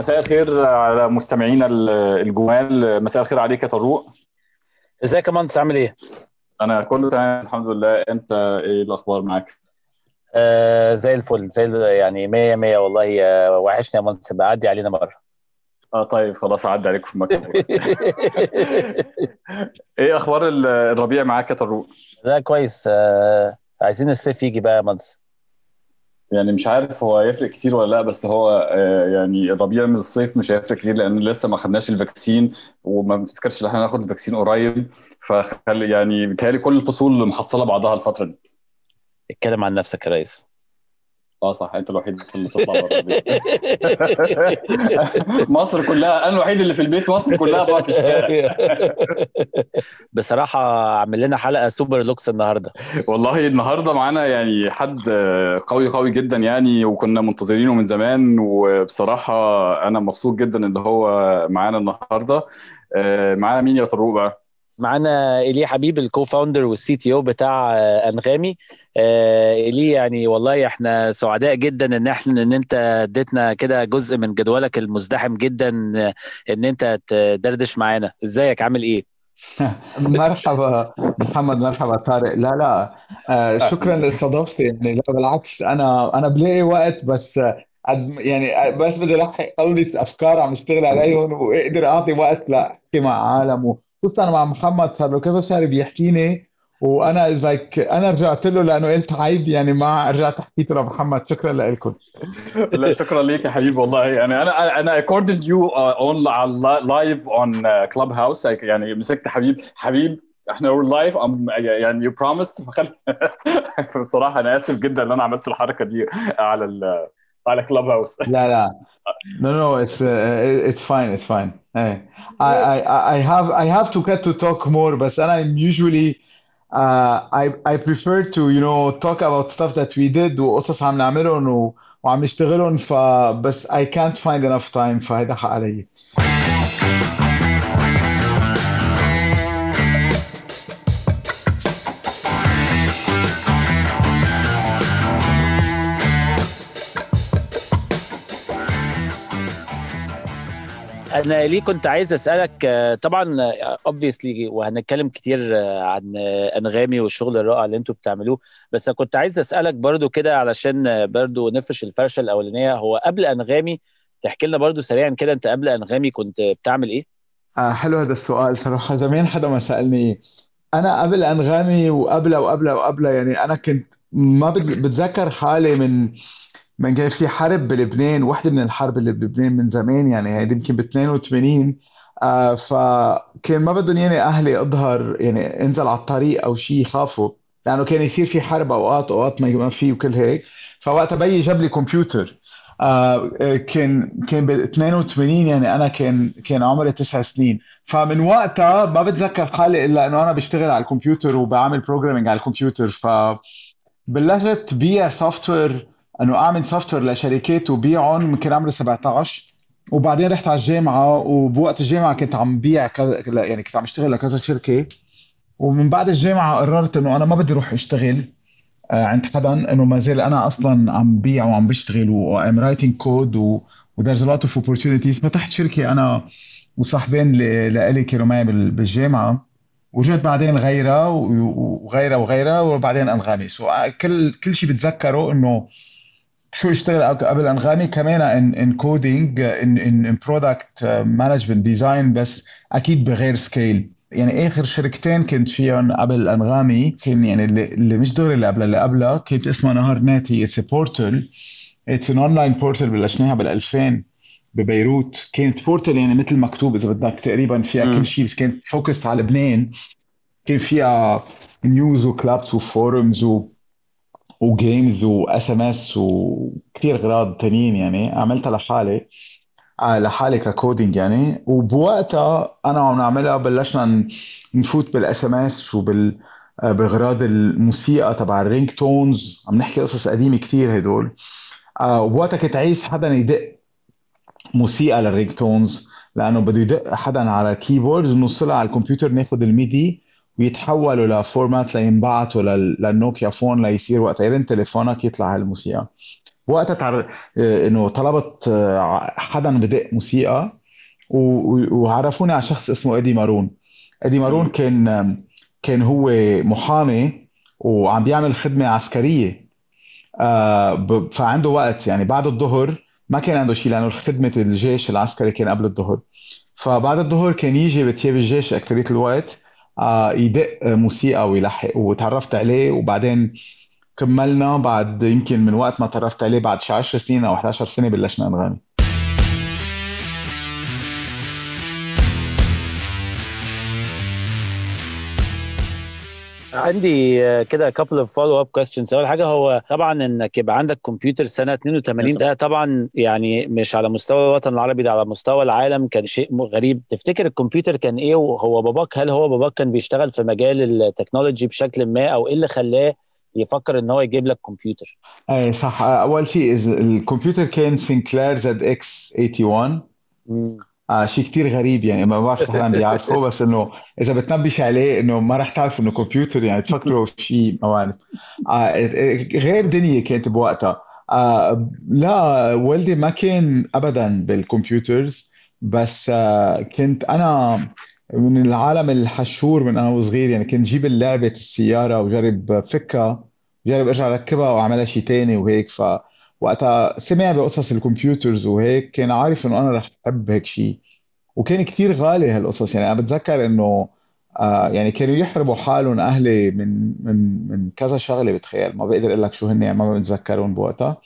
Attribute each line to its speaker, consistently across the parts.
Speaker 1: مساء الخير على مستمعينا الجمال مساء الخير عليك يا طروق.
Speaker 2: ازيك يا مهندس؟ عامل إيه؟
Speaker 1: أنا كله تمام الحمد لله. انت إيه الاخبار معاك؟
Speaker 2: آه زي الفل زي يعني 100 100 والله. وحشني يا مهندس بعدي علينا مرة.
Speaker 1: آه طيب خلاص عدى عليك في المكتب إيه أخبار ال- الربيع معاك يا طروق؟
Speaker 2: لا كويس. آه عايزين الصيف يجي بقى يا مهندس.
Speaker 1: يعني مش عارف هو هيفرق كتير ولا لأ بس هو آه، يعني الربيع من الصيف مش هيفرق كتير لأن لسه ما خدناش ال vaccine وما بنفتكرش إن إحنا هناخد ال vaccine قريب. فخلي يعني بيتهيألي كل الفصول محصلة بعضها الفترة دي.
Speaker 2: اتكلم عن نفسك يا ريس.
Speaker 1: آه صح انت الوحيد اللي تطلع بره البيت. مصر كلها أنا الوحيد اللي في البيت مصر كلها بقى في الشارع.
Speaker 2: بصراحة عامل لنا حلقة super lux النهارده.
Speaker 1: والله النهارده معانا يعني حد قوي قوي جدا يعني وكنا منتظرينه من زمان وبصراحة أنا مبسوط جدا إن هو معانا النهارده. آه، معانا مين يا طروق بقى؟
Speaker 2: معانا ايلي حبيب ال co-founder وال CTO بتاع آه، أنغامي. آه، ايلي يعني؟ والله إحنا سعداء جدا إن إحنا إن أنت اديتنا كده جزء من جدولك المزدحم جدا آه، إن أنت تدردش معانا. إزيك؟ عامل إيه؟
Speaker 3: مرحبا. محمد مرحبا. طارق. لا لا. آه شكرا لاستضافتي يعني. لا بالعكس. أنا أنا بلاقي وقت بس آه، قد يعني بس بدي ألحق خلص أفكار عم اشتغل عليهم واقدر أعطي وقت لأحكي مع عالم وخصوصا مع محمد صار له كذا شهر بيحكيني وأنا لايك أنا رجعت له لأنه قلت عيب يعني ما رجعت حكيت له محمد. شكرا لكم
Speaker 1: لا شكرا ليك يا حبيبي والله. يعني أنا أنا accorded you on live on Clubhouse يعني مسكت حبيب حبيب إحنا live يعني you promised فخلي بصراحة أنا آسف جدا إن أنا عملت الحركة دي على ال على Clubhouse
Speaker 3: لا لا. No, no, it's uh, it's fine, it's fine. Hey, I, I I have I have to get to talk more, but then I'm usually uh, I I prefer to you know talk about stuff that we did وقصص عم نعملهم و- وعم نشتغلهم فبس I can't find enough time فهيدا حق علي.
Speaker 2: أنا ليه كنت عايز أسألك آه، طبعا اوبفيسلي وهنتكلم كتير آه، عن آه، أنغامي والشغل الرائع اللي أنتوا بتعملوه بس كنت عايز أسألك برضو كده علشان آه، برضو نفرش الفرشة الأولانية هو قبل أنغامي تحكي لنا برضو سريعا كده أنت قبل أنغامي كنت بتعمل إيه؟
Speaker 3: آه حلو هذا السؤال صراحة. زمان حدا ما سألني. أنا قبل أنغامي وقبلها وقبلها وقبلها يعني أنا كنت ما بت- بتذكر حالي من من كان في حرب بلبنان واحدة من الحرب اللي بلبنان من زمان يعني هيدي يمكن ب 82 آه فكان ما بدهم ياني أهلي أظهر يعني انزل على الطريق أو شيء يخافوا لأنه كان يصير في حرب أوقات أوقات ما في وكل هيك. فوقتها بيي جاب لي كمبيوتر. آه آه، كان كان ب 82 يعني أنا كان كان عمري تسع سنين. فمن وقتها ما بتذكر حالي إلا إنه أنا بشتغل على الكمبيوتر وبعمل programming على الكمبيوتر. ف بلشت بيع software انه أعمل software لشركات وبيعهم يمكن عمري 17 وبعدين رحت على الجامعة وبوقت الجامعة كنت عم بيع كذا يعني كنت عم أشتغل لكذا شركة. ومن بعد الجامعة قررت إنه أنا ما بدي أروح أشتغل آه، عند حدا إنه ما زال أنا أصلا عم بيع وعم بشتغل و I'm writing code و و there's lot of opportunities. فتحت شركة أنا وصاحبين لإلي كانوا معي بال- بالجامعة. ورجعت بعدين غيرها وغيرها وغيرها وبعدين انغامي so كل كل شيء بتذكره إنه شو اشتغل قبل انغامي كمان in in coding in in in product management design بس أكيد بغير scale يعني آخر شركتين كنت فيهم قبل انغامي كان يعني اللي, اللي مش دغري اللي قبلها اللي قبلها كانت اسمها Naharnet it's portal it's an online portal بلشناها بال 2000 ببيروت. كانت portal يعني مثل مكتوب إذا بدك تقريبا فيها. كل شيء بس كانت focused على لبنان. كان فيها news و clubs و forums و و games و SMS وكثير اغراض تانيين يعني عملتها لحالي. آه، لحالي ك coding يعني. وبوقتها أنا وعم نعملها بلشنا نفوت بال SMS وبال آه، باغراض الموسيقى تبع ال ringtones عم نحكي قصص قديمة كثير هدول. آه، وبوقتها كنت عايز حدا يدق موسيقى لل ringtones لأنه بده يدق حدا على keyboard ونوصلها على الكمبيوتر ناخذ ال MIDI ويتحولوا ل format لينبعثوا لل- لل Nokia phone ليصير وقت يرن تليفونك يطلع هالموسيقى وقتها تعر... إنه طلبت حدا بدق موسيقى وعرفوني على شخص اسمه ايدي مارون. ايدي مارون كان كان هو محامي وعم بيعمل خدمة عسكرية. آه، فعنده وقت. يعني بعد الظهر ما كان عنده شيء لأنه خدمة الجيش العسكري كان قبل الظهر. فبعد الظهر كان يجي بثياب الجيش اكثريه الوقت آه، يدق موسيقى ويلحق وتعرفت عليه. وبعدين كملنا بعد يمكن من وقت ما تعرفت عليه بعد شي 10 سنين أو 11 سنة بلشنا نغني.
Speaker 2: عندي كده couple of follow up questions أول حاجة هو طبعا إنك يبقى عندك كمبيوتر سنة 82 ده طبعا يعني مش على مستوى الوطن العربي ده على مستوى العالم كان شيء غريب. تفتكر الكمبيوتر كان إيه؟ وهو باباك هل هو باباك كان بيشتغل في مجال ال technology بشكل ما أو إيه اللي خلاه يفكر إن هو يجيب لك كمبيوتر
Speaker 3: إيه صح. أول شيء الكمبيوتر كان سينكلير زد إكس 81 آه شيء كتير غريب يعني ما بعرف صح بيعرفه بس إنه إذا بتنبش عليه إنه ما رح تعرف إنه كمبيوتر يعني تفكروا شيء ما بعرف. آه غير دنيا كانت بوقتها. آه لا والدي ما كان ابدا بال computers بس آه كنت أنا من العالم الحشور من أنا وصغير يعني كنت جيب اللعبة السيارة وجرب فكها جرب أرجع ركبها وأعملها شيء تاني وهيك ف وقتها سمع بقصص الكمبيوترز وهيك كان عارف إنه أنا رح أحب هيك شيء. وكان كتير غالي هالقصص. يعني أنا بتذكر إنه آه يعني كانوا يحرموا حالهم أهلي من من من كذا شغلة بتخيل. ما بقدر أقول لك شو هن يعني ما بتذكرهم بوقتها.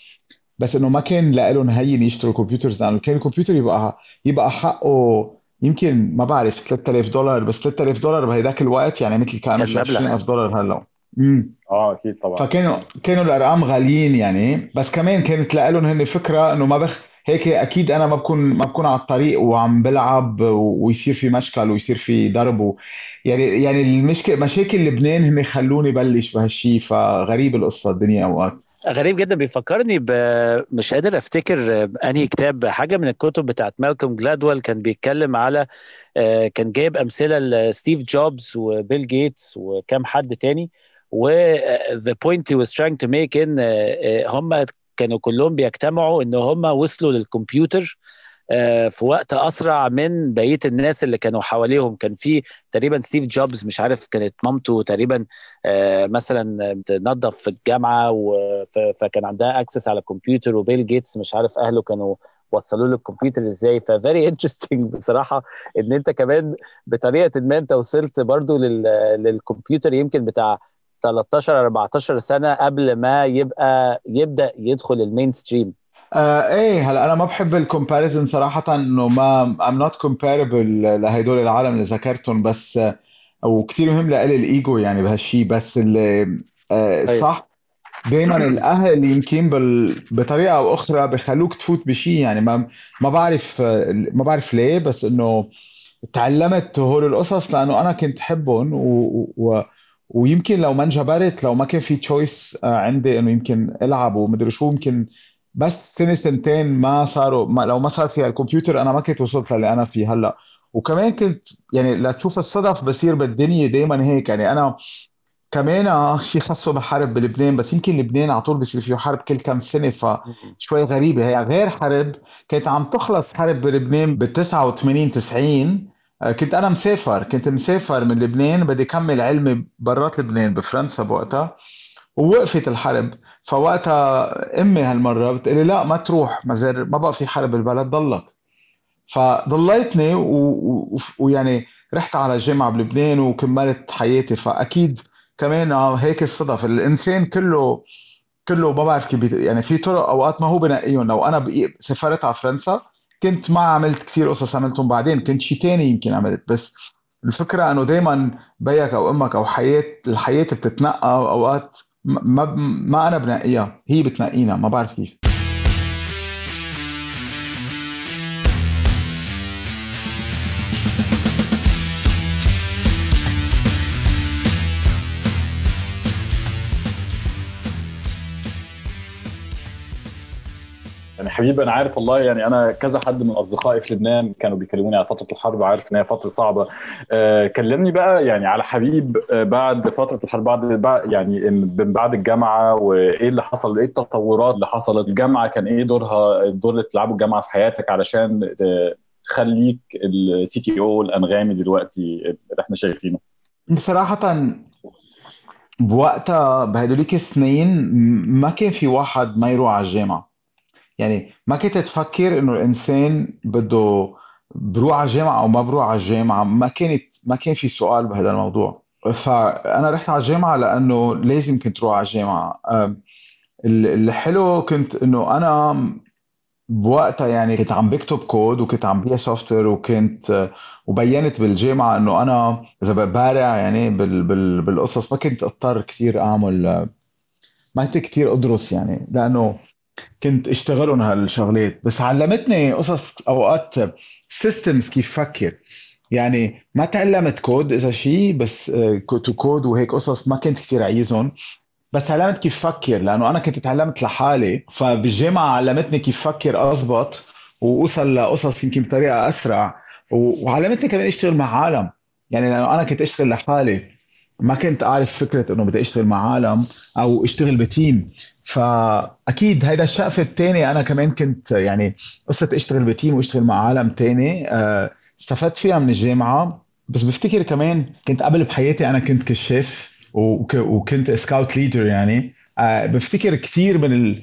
Speaker 3: بس إنه ما كان لهم هين يشتروا كمبيوترز لأنه كان الكمبيوتر يبقى يبقى حقه يمكن ما بعرف 3000 دولار. بس 3000 دولار بهيداك الوقت يعني مثل كانوا 20000 دولار هلأ.
Speaker 1: امم آه أكيد طبعا.
Speaker 3: فكانوا كانوا الأرقام غاليين يعني. بس كمان كانت لهم هن فكرة إنه ما بخ هيك أكيد أنا ما بكون ما بكون على الطريق وعم بلعب ويصير في مشكل ويصير في ضرب و... يعني يعني المشكلة مشاكل لبنان هم خلوني بلش بهالشيء فغريب القصة الدنيا أوقات.
Speaker 2: غريب جدا. بيفكرني ب... مش قادر أفتكر أنهي كتاب حاجة من الكتب بتاعت مالكوم جلادويل. كان بيتكلم على كان جايب أمثلة لستيف جوبز وبيل جيتس وكم حد تاني. و the point he was trying to make ان هم كانوا كلهم بيجتمعوا إن هم وصلوا للكمبيوتر في وقت أسرع من بقية الناس اللي كانوا حواليهم. كان في تقريبا ستيف جوبز مش عارف كانت مامته تقريبا مثلا بتنظف في الجامعة فكان عندها access على الكمبيوتر وبيل جيتس مش عارف أهله كانوا وصلوا له الكمبيوتر إزاي. ف very interesting بصراحة إن أنت كمان بطريقة ما أنت وصلت برضو للكمبيوتر يمكن بتاع 13 14 سنة قبل ما يبقى يبدأ يدخل ال mainstream.
Speaker 3: آه إيه هلا أنا ما بحب ال comparison صراحة إنه ما I'm not comparable لهدول العالم اللي ذكرتهم بس وكثير مهم لإلي الإيجو يعني بهالشيء بس اللي آه صح. دائما الأهل يمكن بال... بطريقة أو أخرى بخلوك تفوت بشيء يعني ما ما بعرف ما بعرف ليه بس إنه تعلمت هول القصص لأنه أنا كنت حبهم و... و... ويمكن لو ما انجبرت لو ما كان في تشويس عندي إنه يمكن ألعب ومدري شو يمكن بس سنة سنتين ما صاروا ما لو ما صار فيها الكمبيوتر أنا ما كنت وصلت للي أنا فيه هلأ. وكمان كنت يعني لتشوف الصدف بصير بالدنيا دائما هيك يعني أنا كمان شيء خاصة بحرب بلبنان بس يمكن لبنان على طول بصير فيه حرب كل كم سنة فشوي غريبة. هي غير حرب كانت عم تخلص حرب بلبنان ب 89 90 كنت أنا مسافر كنت مسافر من لبنان بدي كمل علمي برات لبنان بفرنسا بوقتها ووقفت الحرب فوقتها أمي هالمرة بتقولي لا ما تروح ما زر ما بقى في حرب بالبلد ضلك فضليتني ويعني و... و... رحت على جامعة بلبنان وكملت حياتي. فأكيد كمان هيك الصدف الإنسان كله كله ما بعرف كيف يعني في طرق أوقات ما هو بنقيهم لو أنا سافرت على فرنسا كنت ما عملت كثير قصص عملتهم بعدين كنت شيء تاني يمكن عملت. بس الفكرة إنه دايما بيك أو أمك أو حياة الحياة بتتنقى أوقات ما ما أنا بنقيها هي بتنقينا ما بعرف كيف.
Speaker 1: يعني حبيبي أنا عارف والله يعني أنا كذا حد من أصدقائي في لبنان كانوا بيكلموني على فترة الحرب عارف إن هي فترة صعبة. آه، كلمني بقى يعني على حبيب آه، بعد فترة الحرب بعد يعني من بعد الجامعة وإيه اللي حصل إيه التطورات اللي حصلت الجامعة كان إيه دورها الدور اللي بتلعبه الجامعة في حياتك علشان تخليك السي تي أو الأنغامي دلوقتي اللي إحنا شايفينه؟
Speaker 3: بصراحة بوقتها بهدوليك السنين ما كان في واحد ما يروح على الجامعة. يعني ما كنت تفكر إنه الإنسان بده بروح على الجامعة أو ما بروح على الجامعة؟ ما كانت ما كان في سؤال بهذا الموضوع. فأنا رحت على الجامعة لأنه لازم كنت روح على الجامعة. الحلو كنت إنه أنا بوقتها يعني كنت عم بكتب كود وكنت عم بيع software وكنت وبينت بالجامعة إنه أنا إذا ببارع يعني بال بال بالقصص ما كنت أضطر كثير أعمل ما كنت كثير أدرس يعني. لأنه كنت اشتغلهم هالشغلات بس علمتني قصص أوقات systems كيف فكر. يعني ما تعلمت كود إذا شيء بس to code وهيك قصص ما كنت كثير عايزهم. بس علمت كيف فكر لأنه أنا كنت تعلمت لحالي. فبالجامعة علمتني كيف فكر أضبط وأوصل لقصص يمكن بطريقة أسرع وعلمتني كمان أشتغل مع عالم. يعني لأنه أنا كنت أشتغل لحالي. ما كنت أعرف فكرة إنه بدي أشتغل مع عالم أو أشتغل ب team. فأكيد هيدا الشقفة الثاني أنا كمان كنت يعني قصة أشتغل ب team وأشتغل مع عالم ثاني آه، استفدت فيها من الجامعة. بس بفتكر كمان كنت قبل بحياتي أنا كنت كشاف وكنت scout leader يعني. آه، بفتكر كثير من ال...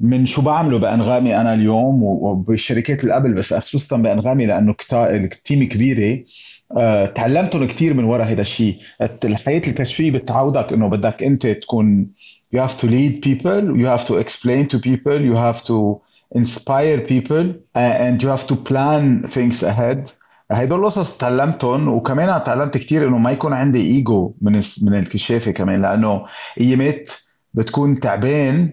Speaker 3: من شو بعمله بأنغامي أنا اليوم وبالشركات اللي قبل. بس خصوصا بأنغامي لأنه كتا... team كبيرة. أه... تعلمتهم كثير من وراء هذا الشيء. الحياة الكشفيه بتعودك إنه بدك أنت تكون you have to lead people you have to explain to people you have to inspire people and you have to plan things ahead. هيدول القصص تعلمتهم وكمان تعلمت كثير إنه ما يكون عندي ايجو من من الكشافة كمان لأنه أيامات بتكون تعبان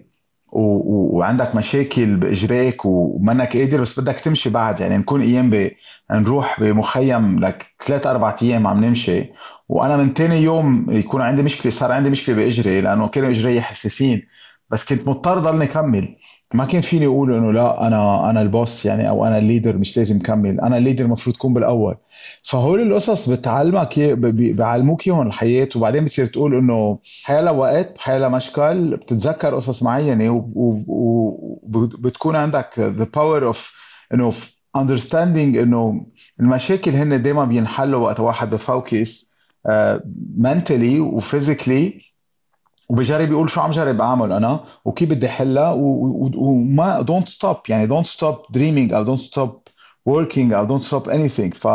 Speaker 3: و... وعندك مشاكل باجريك ومنك قادر بس بدك تمشي بعد. يعني نكون أيام ب... نروح بمخيم لك ثلاث أربع أيام عم نمشي وأنا من ثاني يوم يكون عندي مشكلة صار عندي مشكلة بإجري لأنه كانوا إجري حساسين. بس كنت مضطر ضلني كمل ما كان فيني أقول إنه لا أنا أنا ال boss يعني أو أنا ال leader مش لازم كمل. أنا ال leader المفروض تكون بالأول. فهول القصص بتعلمك بيعلموك إياهم الحياة. وبعدين بتصير تقول إنه حيالا وقت حيالا مشكل. بتتذكر قصص معينة وبتكون عندك the power of إنه understanding إنه المشاكل هن دائما بينحلوا وقت واحد ب focus mentally و physically وبجرب يقول شو عم جرب أعمل أنا وكيف بدي احلها وما don't stop يعني don't stop dreaming أو don't stop working أو don't stop anything ف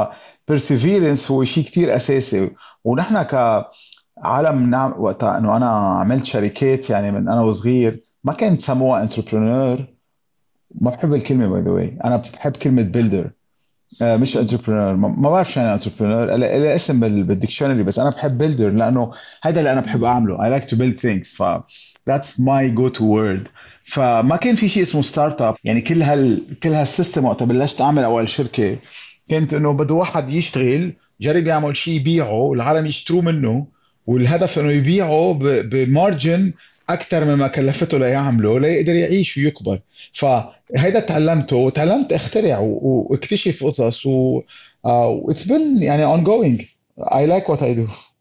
Speaker 3: perseverance هو شيء كثير أساسي. ونحن كعالم نعم وقتها إنه أنا عملت شركات يعني من أنا وصغير ما كانت سموها entrepreneur ما بحب الكلمة by the way أنا بحب كلمة builder آه، مش entrepreneur ما بعرف شو يعني entrepreneur له اسم بال dictionary بس أنا بحب builder لأنه هذا اللي أنا بحب أعمله. I like to build things. ف that's my go to word فما كان في شيء اسمه startup يعني كل هال كل هال system وقت بلشت أعمل أول شركة. كنت إنه بده واحد يشتغل جرب يعمل شيء يبيعه العالم يشتروه منه والهدف إنه يبيعه ب margin أكثر مما كلفته ليعمله ليقدر يعيش ويكبر. فهيدا تعلمته وتعلمت اخترع واكتشف قصص و اتس بين يعني ongoing. I like what I do.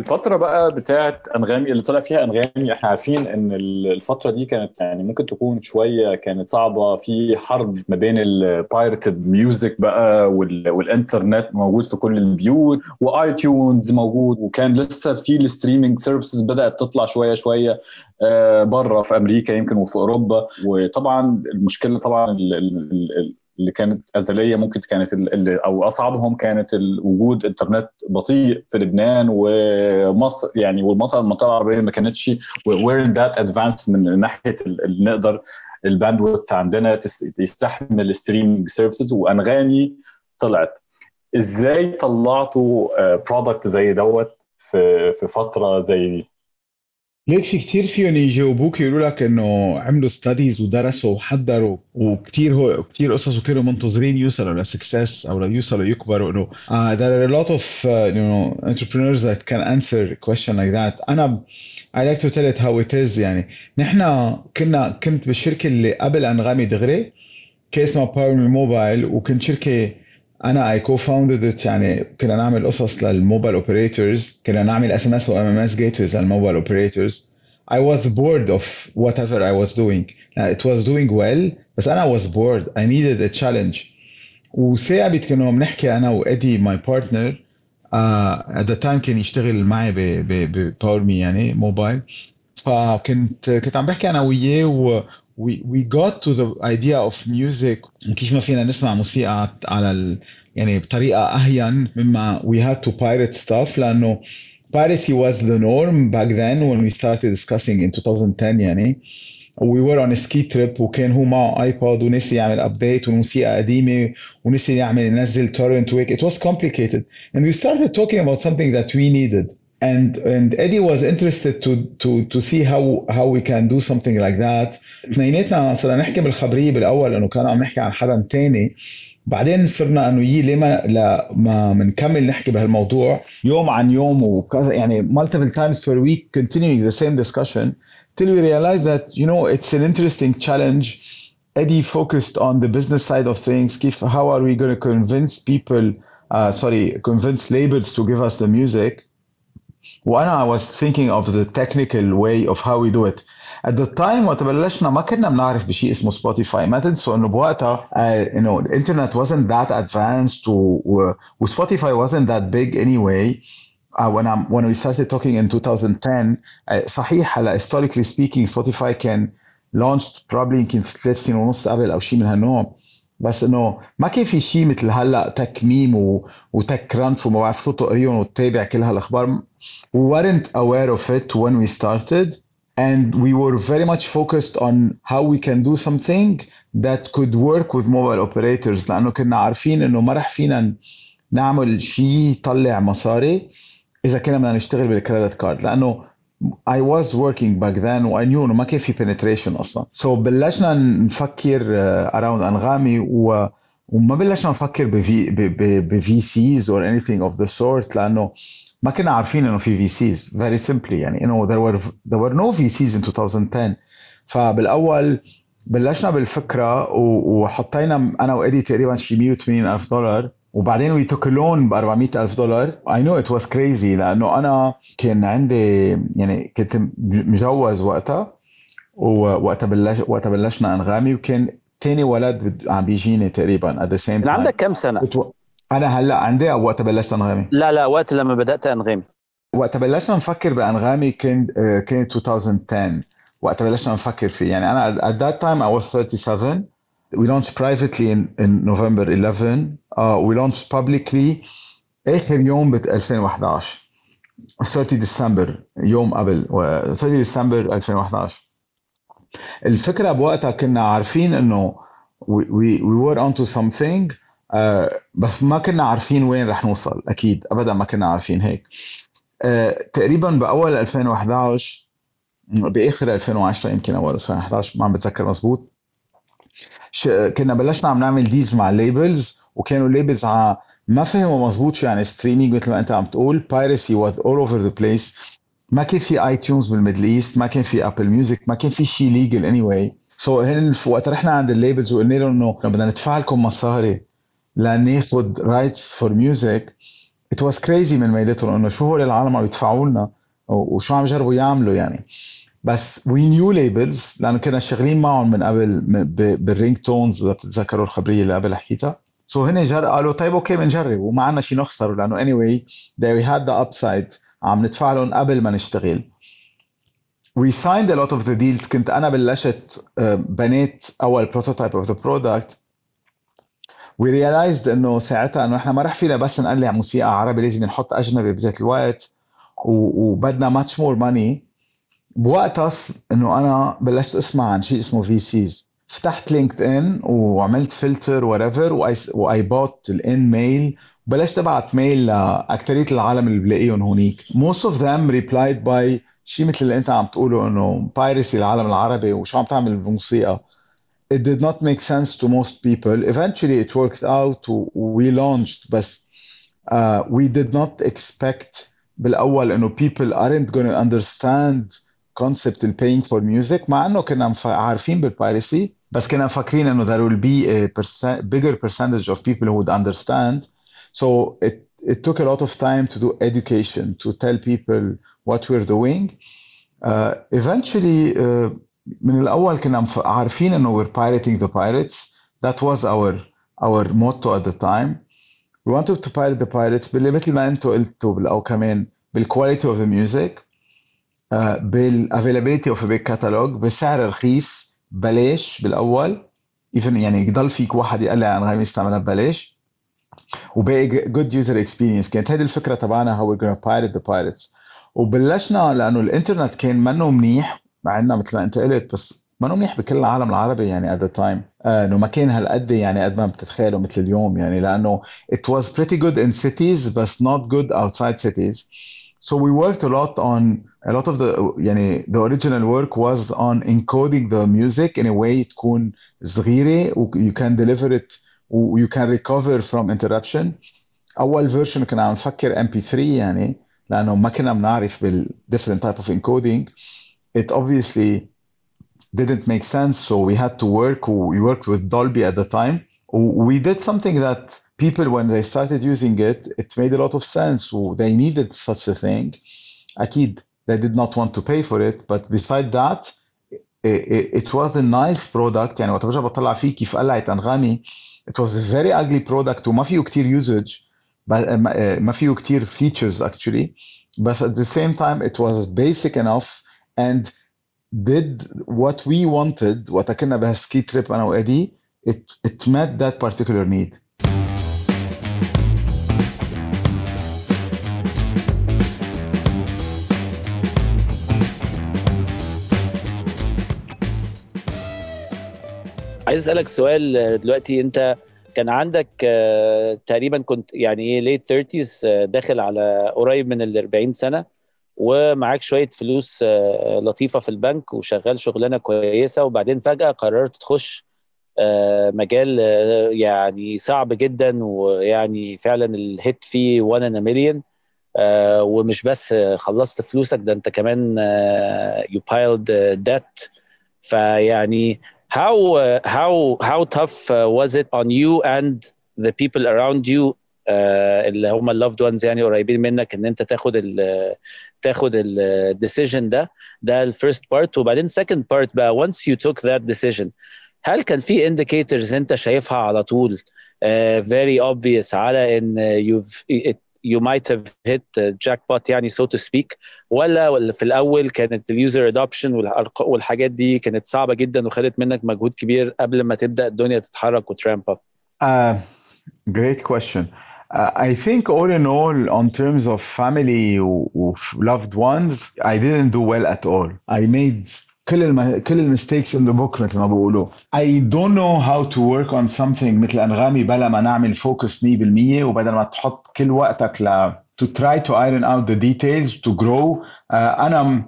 Speaker 1: الفترة بقى بتاعت أنغامي اللي طلع فيها أنغامي إحنا عارفين إن الفترة دي كانت يعني ممكن تكون شوية كانت صعبة. في حرب ما بين ال pirated music بقى والإنترنت موجود في كل البيوت وآي تيونز موجود وكان لسه في ال streaming services بدأت تطلع شوية شوية آه، بره في أمريكا يمكن وفي أوروبا. وطبعا المشكلة طبعا اللي كانت أزلية ممكن كانت اللي أو أصعبهم كانت وجود انترنت بطيء في لبنان ومصر يعني والمنطقة المنطقة العربية ما كانتش were that advanced من ناحية اللي نقدر ال bandwidth عندنا يستحمل ال streaming services وأنغامي طلعت إزاي طلعتوا product آه، زي دوت في في فترة زي دي؟
Speaker 3: ليك في كثير فيهم يجاوبوك يقولوا لك إنه عملوا studies ودرسوا وحضروا وكثير هو كثير قصص وكانوا منتظرين يوصلوا ل success أو ليوصلوا يكبروا إنه uh, there are a lot of uh, you know entrepreneurs that can answer a question like that. أنا I like to tell it how it is يعني. نحن كنا كنت بالشركة اللي قبل أنغامي دغري كان اسمها باور موبايل وكنت شركة أنا I co-founded يعني كنا نعمل قصص لل mobile operators كنا نعمل SMS و MMS gateways لل mobile operators I was bored of whatever I was doing. It was doing well بس أنا was bored. I needed a challenge. وثابت كنا بنحكي أنا وإدي my partner at the time كان يشتغل معي بباور مي يعني موبايل فكنت كنت عم بحكي أنا وياه we we got to the idea of music وكيف ما فينا نسمع موسيقى على ال يعني بطريقه اهين مما we had to pirate stuff لانه piracy was the norm back then when we started discussing in 2010 يعني we were on a ski trip وكان هو معه ايباد ونسي يعمل ابديت والموسيقى قديمه ونسي يعمل ينزل تورنت ويك it was complicated and we started talking about something that we needed and and Eddie was interested to to to see how how we can do something like that اثنيناتنا صرنا نحكي بالخبريه بالاول انه كان عم نحكي عن حدا تاني بعدين صرنا انه يي ليه ما لما بنكمل نحكي بهالموضوع يوم عن يوم وكذا يعني multiple times per week continuing the same discussion till we realized that you know it's an interesting challenge Eddie focused on the business side of things كيف how are we going to convince people uh, sorry convince labels to give us the music وانا I was thinking of the technical way of how we do it at the time وقت بلشنا ما كنا بنعرف بشيء اسمه سبوتيفاي ما تنسوا انه بوقتها uh, you know the internet wasn't that advanced و, و Spotify wasn't that big anyway uh, when I'm when we started talking in 2010 uh, صحيح هلا historically speaking Spotify كان launched probably يمكن في ثلاث سنين ونص قبل او شيء من هالنوع بس إنه ما كان في شيء مثل هلأ تك ميم و... وتك كرانش وما بعرف شو تقريهم وتتابع كل هالأخبار. We weren't aware of it when we started and we were very much focused on how we can do something that could work with mobile operators. لأنه كنا عارفين إنه ما رح فينا نعمل شيء يطلع مصاري إذا كنا بدنا نشتغل بال credit card لأنه I was working back then و I knew إنه ما كان في penetration أصلا. So بلشنا نفكر around أنغامي و وما بلشنا نفكر ب V ب VCs or anything of the sort لأنه ما كنا عارفين إنه في VCs very simply يعني إنه there were there were no VCs in 2010 فبالأول بلشنا بالفكرة وحطينا أنا وإيدي تقريبا شي 180 ألف دولار وبعدين we took loan ب 400 ألف دولار. I know it was crazy لأنه أنا كان عندي يعني كنت مجوز وقتها ووقتها بلش وقتها بلشنا أنغامي وكان تاني ولد عم بيجيني تقريبا the same time.
Speaker 2: عندك كم سنة؟
Speaker 3: أنا هلأ عندي أو وقت بلشت أنغامي؟
Speaker 2: لا لا وقت لما بدأت أنغامي.
Speaker 3: وقت بلشنا نفكر بأنغامي كان كان 2010 وقت بلشنا نفكر فيه. يعني أنا at that time I was 37 we launched privately in, in November 11 uh, we launched publicly آخر يوم ب 2011 30 ديسمبر يوم قبل 30 ديسمبر 2011 الفكرة بوقتها كنا عارفين إنه we, we, we were onto something uh, بس ما كنا عارفين وين رح نوصل أكيد ابدا ما كنا عارفين هيك. uh, تقريبا بأول 2011 بآخر 2010 يمكن أول 2011 ما عم بتذكر مزبوط. كنا بلشنا عم نعمل deals مع ال labels وكانوا ال labels ما فهموا مزبوط شو يعني streaming مثل ما انت عم تقول. piracy was all over the place ما كان في iTunes بال Middle East ما كان في Apple Music ما كان في شيء legal anyway so هن وقت رحنا عند ال labels وقلنا لهم إنه بدنا ندفع لكم مصاري لناخذ rights for music it was crazy من ميلتهم إنه شو هول العالم عم يدفعوا لنا وشو عم يجربوا يعملوا يعني. بس we knew labels لأنه كنا شغالين معهم من قبل بال ringtones إذا بتتذكروا الخبرية اللي قبل حكيتها. so so هن جر قالوا طيب okay بنجرب وما عندنا شيء نخسره لأنه anyway we had the upside عم ندفع لهم قبل ما نشتغل. We signed a lot of the deals. كنت أنا بلشت بنيت أول prototype of the product we realized إنه ساعتها إنه إحنا ما رح فينا بس نقلع موسيقى عربي لازم نحط أجنبي بذات الوقت وبدنا much more money. بوقتها إنه أنا بلشت أسمع عن شيء اسمه VCs فتحت LinkedIn وعملت filter whatever و I bought the InMail وبلشت أبعت mail لاكثريه العالم اللي بلاقيهم هونيك. Most of them replied by شيء مثل اللي أنت عم تقوله إنه piracy العالم العربي وشو عم تعمل بالموسيقى. It did not make sense to most people. Eventually it worked out we launched بس uh, we did not expect بالأول إنه people aren't going to understand concept of paying for music مع انه كنا عارفين بالبايرسي بس كنا مفكرين انه there will be a percent, bigger percentage of people who would understand so it it took a lot of time to do education to tell people what we're doing uh, eventually uh, من الاول كنا عارفين انه we're pirating the pirates that was our our motto at the time we wanted to pirate the pirates باللي مثل ما انتم قلتوا او كمان بالquality of the music Of a big catalog بسعر رخيص بلاش بالأول. Even يعني يضل فيك واحد يقلع عن غير يستعملها ببلاش. وباقي good user experience. كانت هذه الفكرة تبعنا we're gonna pirate the pirates. وبلشنا لأنه الإنترنت كان منه منيح مع إنه مثل ما أنت قلت بس منه منيح بكل العالم العربي يعني the time. آه، إنه ما كان هالقد يعني قد ما بتتخيلوا مثل اليوم يعني لأنه it was pretty good in cities but not good outside cities. So we worked a lot on a lot of the يعني the original work was on encoding the music in a way تكون صغيره و you can deliver it و you can recover from interruption اول فيرجن كنا عم نفكر MP3 يعني لانه ما كنا بنعرف بال different type of encoding it obviously didn't make sense so we had to work we worked with Dolby at the time we did something that people when they started using it it made a lot of sense they needed such a thing أكيد they did not want to pay for it but beside that it, it was a nice product يعني وقت برجع بطلع فيه كيف قلعت انغامي it was a very ugly product وما فيه كتير usage ما فيه كتير features actually but at the same time it was basic enough and did what we wanted وقت كنا بهالسكي تريب انا وادي it, it met that particular need
Speaker 2: عايز أسألك سؤال دلوقتي أنت كان عندك تقريبا كنت يعني إيه ليت 30 داخل على قريب من ال 40 سنة ومعاك شوية فلوس لطيفة في البنك وشغال شغلانة كويسة وبعدين فجأة قررت تخش مجال يعني صعب جدا ويعني فعلا ال hit فيه 1 in million ومش بس خلصت فلوسك ده أنت كمان you build debt فيعني how uh, how how tough uh, was it on you and the people around you uh, اللي هم ال loved ones يعني قريبين منك ان انت تاخد ال تاخد ال decision ده ده ال first part وبعدين second part بقى once you took that decision هل كان في indicators انت شايفها على طول uh, very obvious على ان you've it, you might have hit jackpot يعني so to speak ولا في الأول كانت ال user adoption والحاجات دي كانت صعبه جدا وخدت منك مجهود كبير قبل ما تبدا الدنيا تتحرك و ramp up
Speaker 3: uh, great question uh, I think all in all on terms of family of loved ones I didn't do well at all I made كل الم... كل ال mistakes in the book مثل ما بيقولوا. I don't know how to work on something مثل أنغامي بلا ما نعمل focus 100% وبدل ما تحط كل وقتك ل try to iron out the details to grow uh, أنا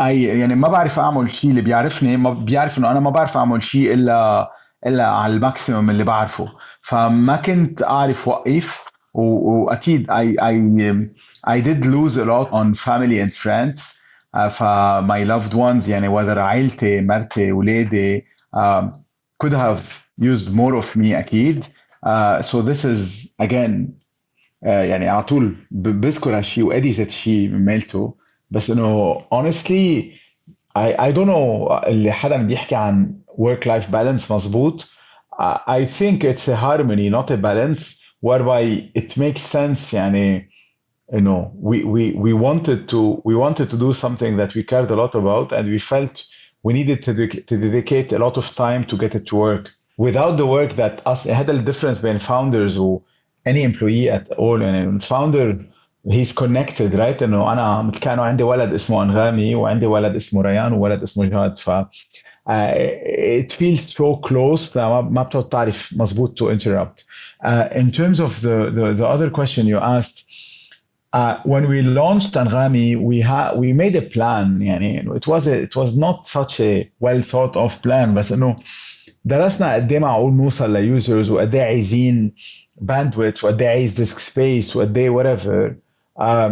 Speaker 3: أي يعني ما بعرف أعمل شيء اللي بيعرفني ما بيعرف إنه أنا ما بعرف أعمل شيء الا إلا على ال maximum اللي بعرفه. فما كنت أعرف وقف وأكيد I I I did lose a lot on family and friends. فماي loved ones يعني whether عائلتي مرتي ولادي um, could have used more of me اكيد uh, so this is again uh, يعني على طول بذكر هالشيء وادي ذات شيء مالته بس انه honestly I, I don't know اللي حدا بيحكي عن work life balance مظبوط I think it's a harmony not a balance whereby it makes sense يعني you know we, we we wanted to we wanted to do something that we cared a lot about and we felt we needed to, to dedicate a lot of time to get it to work without the work that us had a difference between founders or any employee at all and founder he's connected right انه انا كان عندي ولد اسمه انغامي وعندي ولد اسمه ريان وولد اسمه جهاد ف uh, it feels so close فما ما بتقعد تعرف مظبوط to interrupt uh, in terms of the, the the other question you asked uh, when we launched Anghami, we had we made a plan. يعني it was a, it was not such a well thought of plan بس انه درسنا قد ايه معقول نوصل ليوزرز وقد ايه عايزين bandwidth وقد ايه عايز disk space وقد ايه whatever um,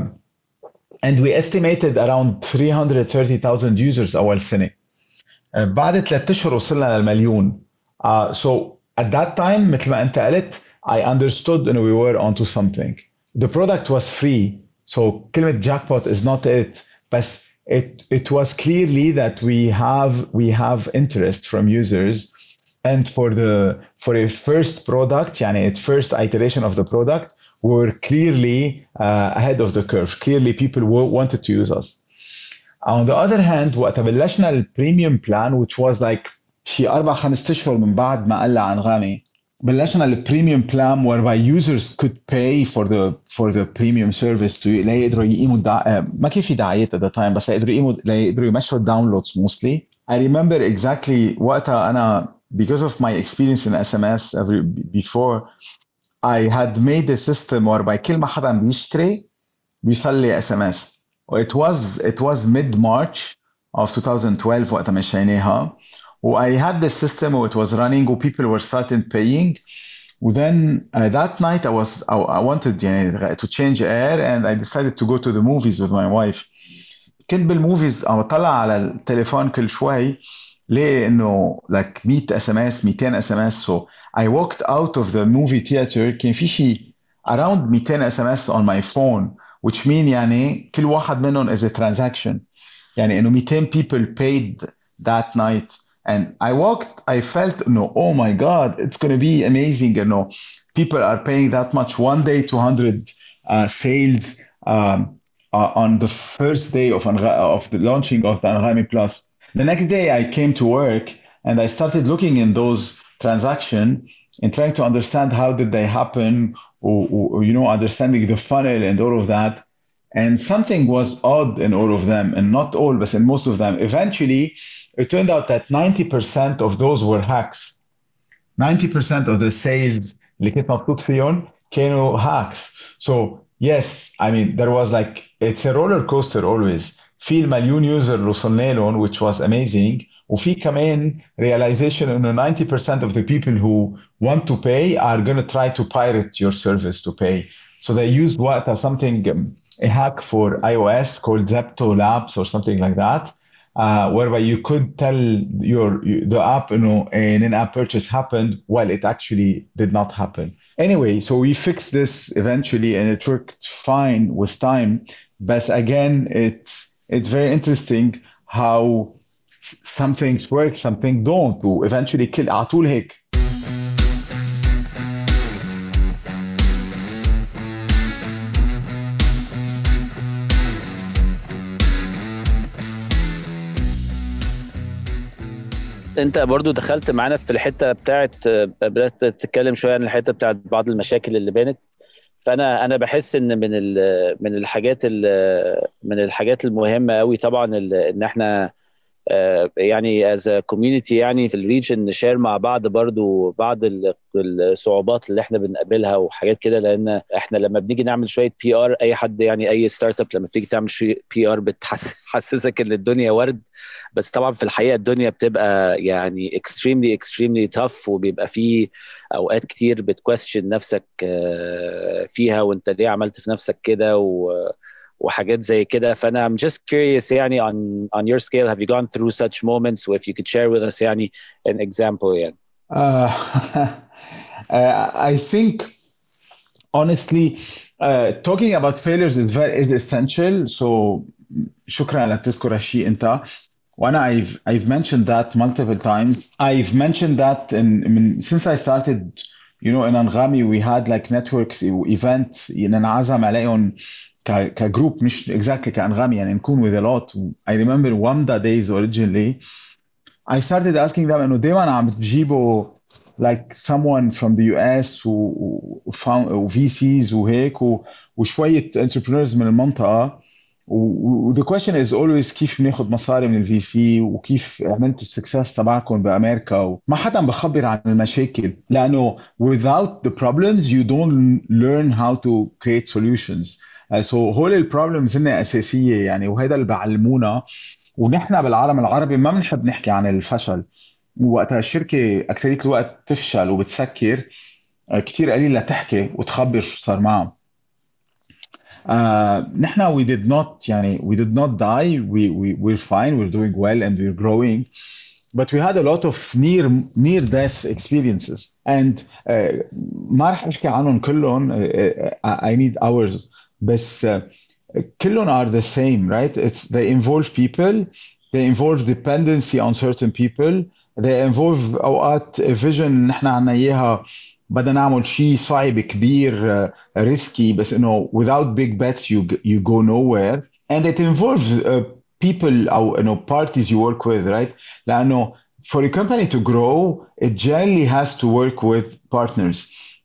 Speaker 3: and we estimated around 330,000 users اول سنه uh, بعد ثلاث اشهر وصلنا للمليون uh, so at that time مثل ما انت قلت I understood and we were onto something the product was free so كلمة jackpot is not it but it, it was clearly that we have we have interest from users and for the for a first product يعني a first iteration of the product we were clearly uh, ahead of the curve clearly people wanted to use us on the other hand وقت بلشنا البريميوم بلان which was like شي اربع خمس اشهر من بعد ما قلع انغامي بلشنا البريميوم بلان whereby users could pay for the for the premium service to ليقدروا يقيموا الدع... ما كان في دعايات at the time بس يقدروا يقيموا ليقدروا يمشوا الداونلودز mostly I remember exactly وقتها انا because of my experience in SMS every, before I had made a system whereby كل ما حدا بيشتري بيصلي اس ام اس it was it was mid March of 2012 وقتها مشيناها I had this system it was running and people were starting paying then uh, that night I was I, I wanted يعني, to change air and I decided to go to the movies with my wife كنت بالموفيز عم بطلع على التليفون كل شوي ليه انه like 100 اس ام اس 200 اس ام اس so I walked out of the movie theater كان في شيء around 200 اس ام اس on my phone which mean يعني كل واحد منهم is a transaction يعني انه 200 people paid that night and I walked, I felt, no, oh my God, it's going to be amazing. You know, people are paying that much. One day, 200 uh, sales um, uh, on the first day of, of the launching of the Anghami Plus. The next day, I came to work and I started looking in those transactions and trying to understand how did they happen, or, or, you know, understanding the funnel and all of that. And something was odd in all of them, and not all, but in most of them. Eventually, it turned out that 90% of those were hacks 90% of the sales اللي كنت مبسوط فيهم كانوا hacks so yes I mean there was like it's a roller coaster always في المليون يوزر اللي وصلنا لهم which was amazing وفي كمان realization انه 90% of the people who want to pay are going to try to pirate your service to pay so they used what something um, a hack for iOS called Zepto Labs or something like that uh, whereby you could tell your the app, you know, an in-app purchase happened while it actually did not happen. Anyway, so we fixed this eventually, and it worked fine with time. But again, it's it's very interesting how some things work, some things don't. Eventually, kill على هيك
Speaker 2: انت برضو دخلت معانا في الحتة بتاعت بدأت تتكلم شوية عن الحتة بتاعت بعض المشاكل اللي بانت فأنا أنا بحس إن من من الحاجات من الحاجات المهمة قوي طبعا إن إحنا يعني as community يعني في ال region ن share مع بعض برضو بعض الصعوبات اللي إحنا بنقابلها وحاجات كده لأن إحنا لما بنيجي نعمل شوية PR أي حد يعني أي startup لما بتيجي تعمل PR بتحسسك إن الدنيا ورد. بس طبعا في الحقيقة الدنيا بتبقى يعني extremely extremely tough وبيبقى في أوقات كتير بت question نفسك آه، فيها وأنت ليه عملت في نفسك كده و وحاجات زي كده فانا I'm just curious يعني on on your scale have you gone through such moments if you could share with us يعني an example يعني
Speaker 3: uh, I think honestly uh, talking about failures is very is essential so شكرا انك تذكر هالشيء انت وانا I've I've mentioned that multiple times I've mentioned that in, in since I started you know in Anghami we had like networks event ننعزم عليهم كجروب مش اكزاكتلي كانغامي يعني نكون with a lot I remember Wamda days originally I started asking them انه دايما عم بتجيبوا like someone from the US و, و VCs وهيك وشوية entrepreneurs من المنطقة و the question is always كيف بناخذ مصاري من ال VC وكيف عملتوا ال success تبعكم بامريكا ما حدا بخبر عن المشاكل لأنه without the problems you don't learn how to create solutions so هول ال problems هن أساسية يعني وهذا اللي بعلمونا. ونحن بالعالم العربي ما بنحب نحكي عن الفشل. وقتها الشركة أكثرية الوقت تفشل وبتسكر. كثير قليل لتحكي وتخبر شو صار معها uh, نحن we did not يعني we did not die. We, we we're fine. We're doing well and we're growing. But we had a lot of near near death experiences. And uh, ما رح أحكي عنهم كلهم. uh, I need hours بس uh, كلهم are the same right it's they involve people they involve dependency on certain people they involve اوقات vision نحن عنا اياها بدنا نعمل شيء صعب كبير ريسكي بس انه without big bets you you go nowhere and it involves uh, people او you know parties you work with right لانه for a company to grow it generally has to work with partners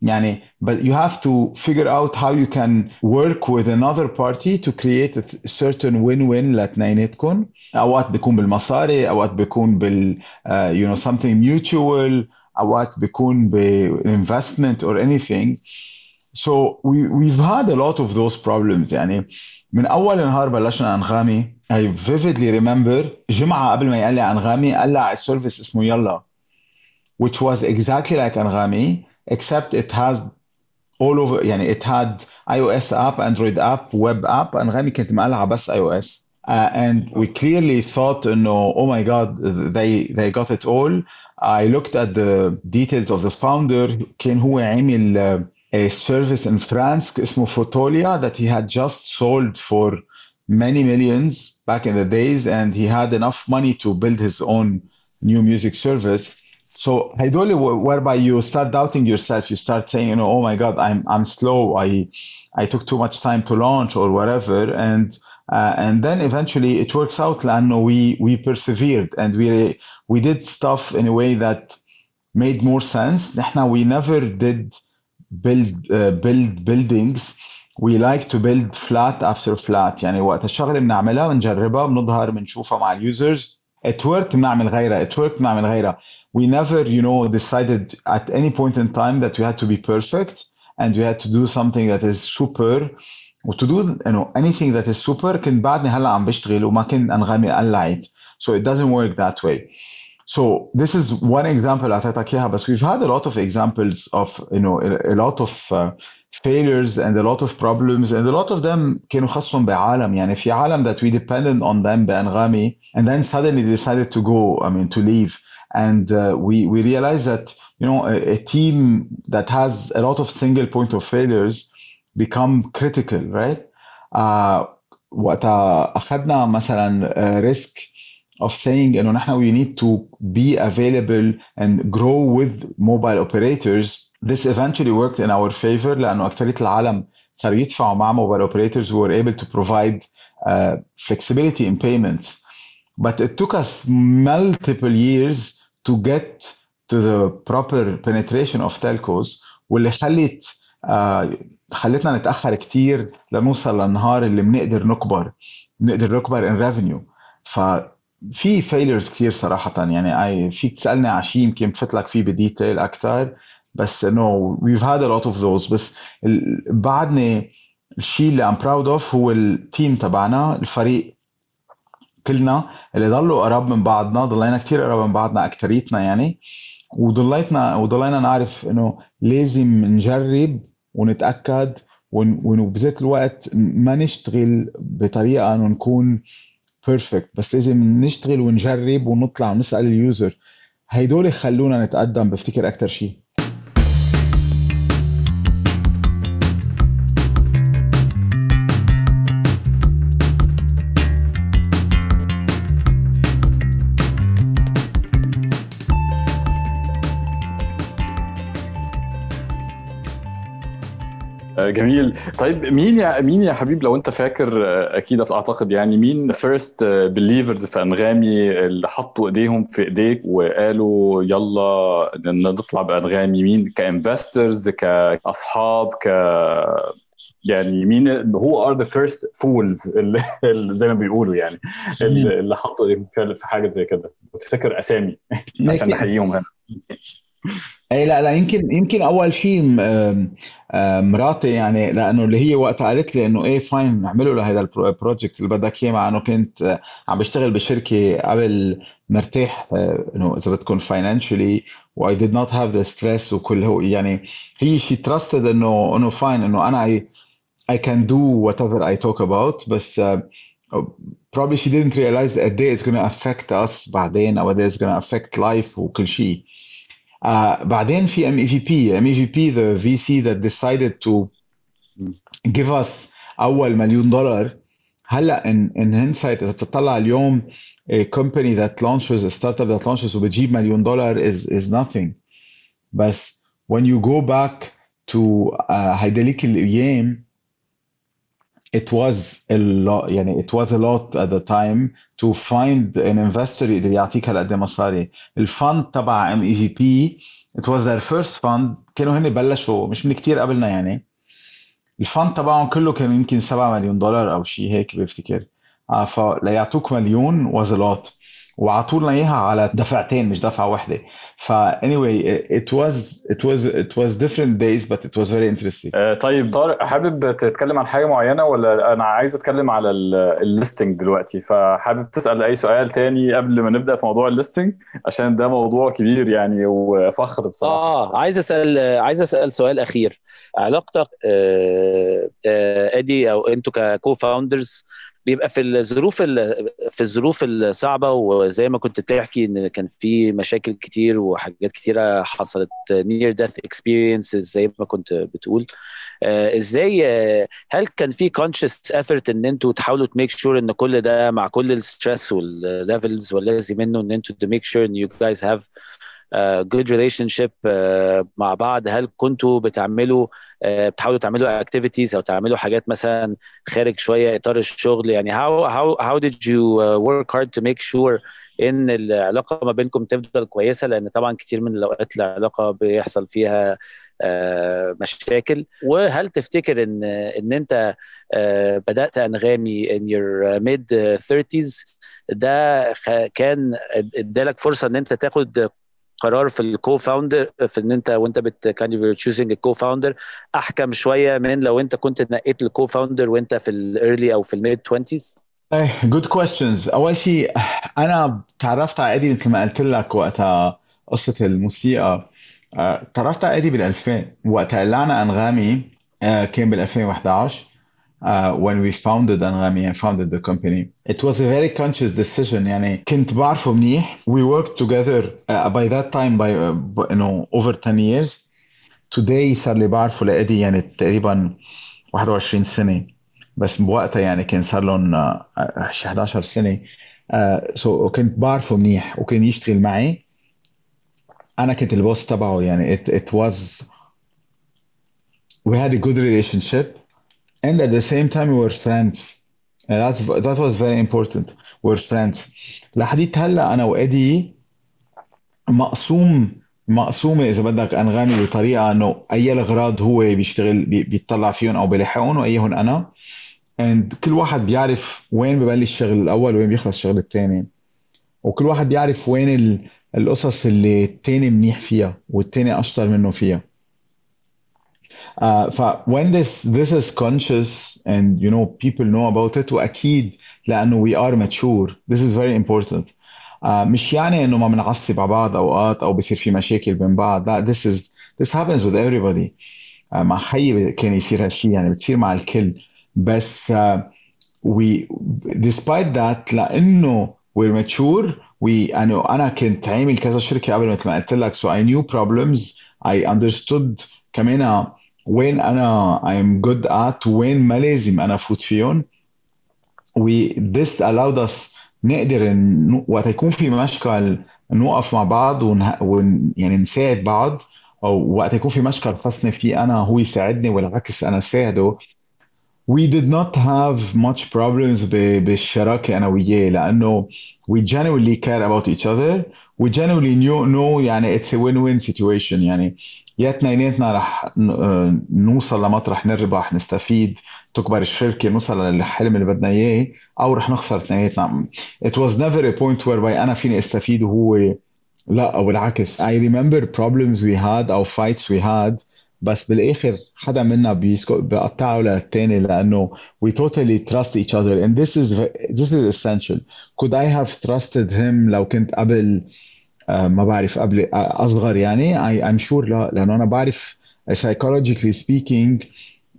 Speaker 3: يعني but you have to figure out how you can work with another party to create a certain win-win لاثنيناتكم اوقات بيكون بالمصاري اوقات بيكون بال uh, you know something mutual اوقات بيكون بinvestment or anything so we, we've had a lot of those problems يعني من اول نهار بلشنا انغامي I vividly remember جمعة قبل ما يقلع انغامي قلع السيرفيس اسمه يلا which was exactly like انغامي except it has all over يعني it had iOS app Android app web app انغامي كانت مقلعة بس iOS Uh, and we clearly thought, no, oh my God, they they got it all. I looked at the details of the founder. كان هو عامل uh, a service in France اسمه Fotolia that he had just sold for many millions back in the days, and he had enough money to build his own new music service. So هيدول whereby you start doubting yourself, you start saying, you know, oh my God, I'm I'm slow. I I took too much time to launch or whatever, and uh, and then eventually it works out لأنه we we persevered and we we did stuff in a way that made more sense. نحن we never did build uh, build buildings. We like to build flat after flat يعني وقت الشغله بنعملها بنجربها بنظهر بنشوفها مع اليوزرز it worked بنعمل غيرها it worked بنعمل غيرها we never you know decided at any point in time that we had to be perfect and we had to do something that is super وتو دو انه anything that is super كنت بعدني هلا عم بشتغل وما كنت انغامي قلعت so it doesn't work that way so this is one example اعطيتك اياها بس we've had a lot of examples of you know a, a lot of uh, failures and a lot of problems and a lot of them كانوا خاصهم بعالم يعني في عالم that we depended on them بانغامي and then suddenly decided to go I mean to leave and uh, we we realized that you know a, a team that has a lot of single point of failures become critical right uh, وقتها اخذنا مثلا risk of saying انه نحن we need to be available and grow with mobile operators this eventually worked in our favor لانه اكثريه العالم صاروا يدفعوا مع mobile operators who were able to provide uh, flexibility in payments but it took us multiple years to get to the proper penetration of telcos واللي خلت uh, خلتنا نتأخر كتير لنوصل للنهار اللي بنقدر نكبر بنقدر نكبر in revenue ففي failures كتير صراحة يعني فيك تسألني على شيء يمكن بفوت لك فيه ب detail أكثر بس انه we've had a lot of those. بس بعدني الشيء اللي I'm proud of هو التيم تبعنا الفريق كلنا اللي ضلوا قراب من بعضنا ضلينا كتير قراب من بعضنا أكتريتنا يعني. وضليتنا وضلينا نعرف إنه لازم نجرب ونتأكد وبذات الوقت ما نشتغل بطريقة إنه نكون perfect بس لازم نشتغل ونجرب ونطلع ونسأل ال user هيدول يخلونا نتقدم بفتكر أكثر شيء
Speaker 1: جميل. طيب مين يا مين يا حبيب لو انت فاكر أكيد اعتقد يعني مين first believers في أنغامي اللي حطوا إيديهم في إيديك وقالوا يلا نطلع بأنغامي؟ مين ك investors كأصحاب ك يعني مين هو are the first فولز اللي زي ما بيقولوا يعني اللي حطوا إيديهم في حاجة زي كده. وتفتكر أسامي عشان نحييهم هنا.
Speaker 3: اي لا لا يمكن يمكن أول شيء مراتي يعني لأنه اللي هي وقتها قالت لي إنه إيه fine نعمله لهذا ال project اللي بدك إياه مع انه كنت آه، عم بشتغل بشركه قبل مرتاح آه، إنه إذا بدكم financially و did not have the stress وكل هو يعني هي she trusted إنه إنه fine إنه أنا I, I can do whatever I talk about. بس uh, probably she didn't realize how they it's to affect us بعدين أو how they it's to affect life وكل شيء uh, بعدين في MEVP MEVP the VC that decided to give us اول مليون دولار هلا in in hindsight اذا بتطلع اليوم a company that launches a startup that launches وبتجيب مليون دولار is is nothing بس when you go back to uh, هيداليك الايام it was a lot يعني it was a lot at the time to find an investor اللي يعطيك هالقد مصاري. الفند تبع ام اي في بي it was their first fund. كانوا هن بلشوا مش من كتير قبلنا يعني. الفند تبعهم كله كان يمكن 7 مليون دولار أو شيء هيك بفتكر آه فليعطوك مليون was a lot. وعطوا لنا اياها على دفعتين مش دفعة واحدة. ف anyway it was it was it was different days but it was very interesting.
Speaker 1: آه، طيب طارق حابب تتكلم عن حاجة معينة ولا أنا عايز أتكلم على ال listing دلوقتي؟ فحابب تسأل أي سؤال تاني قبل ما نبدأ في موضوع ال listing عشان ده موضوع كبير يعني وفخر بصراحة.
Speaker 2: آه عايز أسأل عايز أسأل سؤال أخير. علاقتك آه آه إدي أو أنتوا ك co-founders بيبقى في الظروف في الظروف الصعبة وزي ما كنت بتحكي إن كان في مشاكل كتير وحاجات كتيرة حصلت near death experiences زي ما كنت بتقول. آه، إزاي آه، هل كان في conscious effort إن أنتوا تحاولوا ت make sure إن كل ده مع كل ال stress وال levels واللازم منه إن أنتوا ت make sure إن you guys have good relationship مع بعض؟ هل كنتوا بتعملوا uh, بتحاولوا تعملوا activities أو تعملوا حاجات مثلا خارج شوية إطار الشغل. يعني how how did you uh, work hard to make sure إن العلاقة ما بينكم تفضل كويسة؟ لأن طبعا كتير من الأوقات العلاقة بيحصل فيها uh, مشاكل. وهل تفتكر إن إن أنت بدأت أنغامي in your mid 30s ده كان ادالك فرصة إن أنت تاخد قرار في ال co-founder في إن أنت وأنت بت كان choosing ال co-founder أحكم شوية من لو أنت كنت نقيت ال co-founder وأنت في ال early أو في ال mid 20s
Speaker 3: إيه good questions أول شيء أنا تعرفت على إيدي مثل ما قلت لك وقتها قصة الموسيقى. آه، تعرفت على إيدي بال 2000 وقتها قلعنا أنغامي آه، كان بال 2011 uh, when we founded Anrami and founded the company. It was a very conscious decision يعني كنت بعرفه منيح. We worked together uh, by that time by uh, you know over 10 years. Today صار لي بعرفه لإدي يعني تقريبا 21 سنة بس بوقتها يعني كان صار لهم uh, 11 سنة uh, so كنت بعرفه منيح وكان يشتغل معي أنا كنت البوس تبعه يعني it, it was we had a good relationship and at the same time we were friends. And that's that was very important. We were friends. لحديت هلا أنا وإدي مقسوم مقسومة إذا بدك أنغامي بطريقة إنه أي الاغراض هو بيشتغل بيطلع فيهم أو بيلحقهم وايهم أنا. And كل واحد بيعرف وين ببلش الشغل الأول وين بيخلص الشغل الثاني وكل واحد بيعرف وين القصص اللي الثاني منيح فيها والثاني أشطر منه فيها. Uh, ف when this this is conscious and you know people know about it واكيد لأنه we are mature this is very important uh, مش يعني انه ما بنعصب على بعض اوقات أو بصير في مشاكل بين بعض لا this is this happens with everybody uh, مع خيي كان يصير هالشيء يعني بتصير مع الكل بس uh, we despite that لأنه we're mature we أنا أنا كنت عامل كذا شركه قبل مثل ما قلت لك so I knew problems I understood كمان وين أنا I'm good at وين ما لازم أنا أفوت فيهم. و this allowed us نقدر. وقت يكون في مشكل نوقف مع بعض ون... ون... يعني نساعد بعض أو وقت يكون في مشكل خاصني فيه أنا هو يساعدني والعكس أنا ساعده. We did not have much problems ب... بالشراكة أنا وياه لأنه we genuinely care about each other. We genuinely knew know يعني it's a win-win situation يعني. يا اثنيناتنا رح نوصل لمطرح نربح نستفيد. تكبر الشركة نوصل للحلم اللي بدنا إياه أو رح نخسر اثنيناتنا. It was never a point whereby أنا فيني أستفيد وهو لا أو العكس I remember problems we had أو fights we had بس بالآخر حدا منا بيقطعه للتاني لأنه we totally trust each other. And this is this is essential. Could I have trusted him لو كنت قبل آه، ما بعرف قبل آه، أصغر يعني. I, I'm sure لا لأنه أنا بعرف psychologically speaking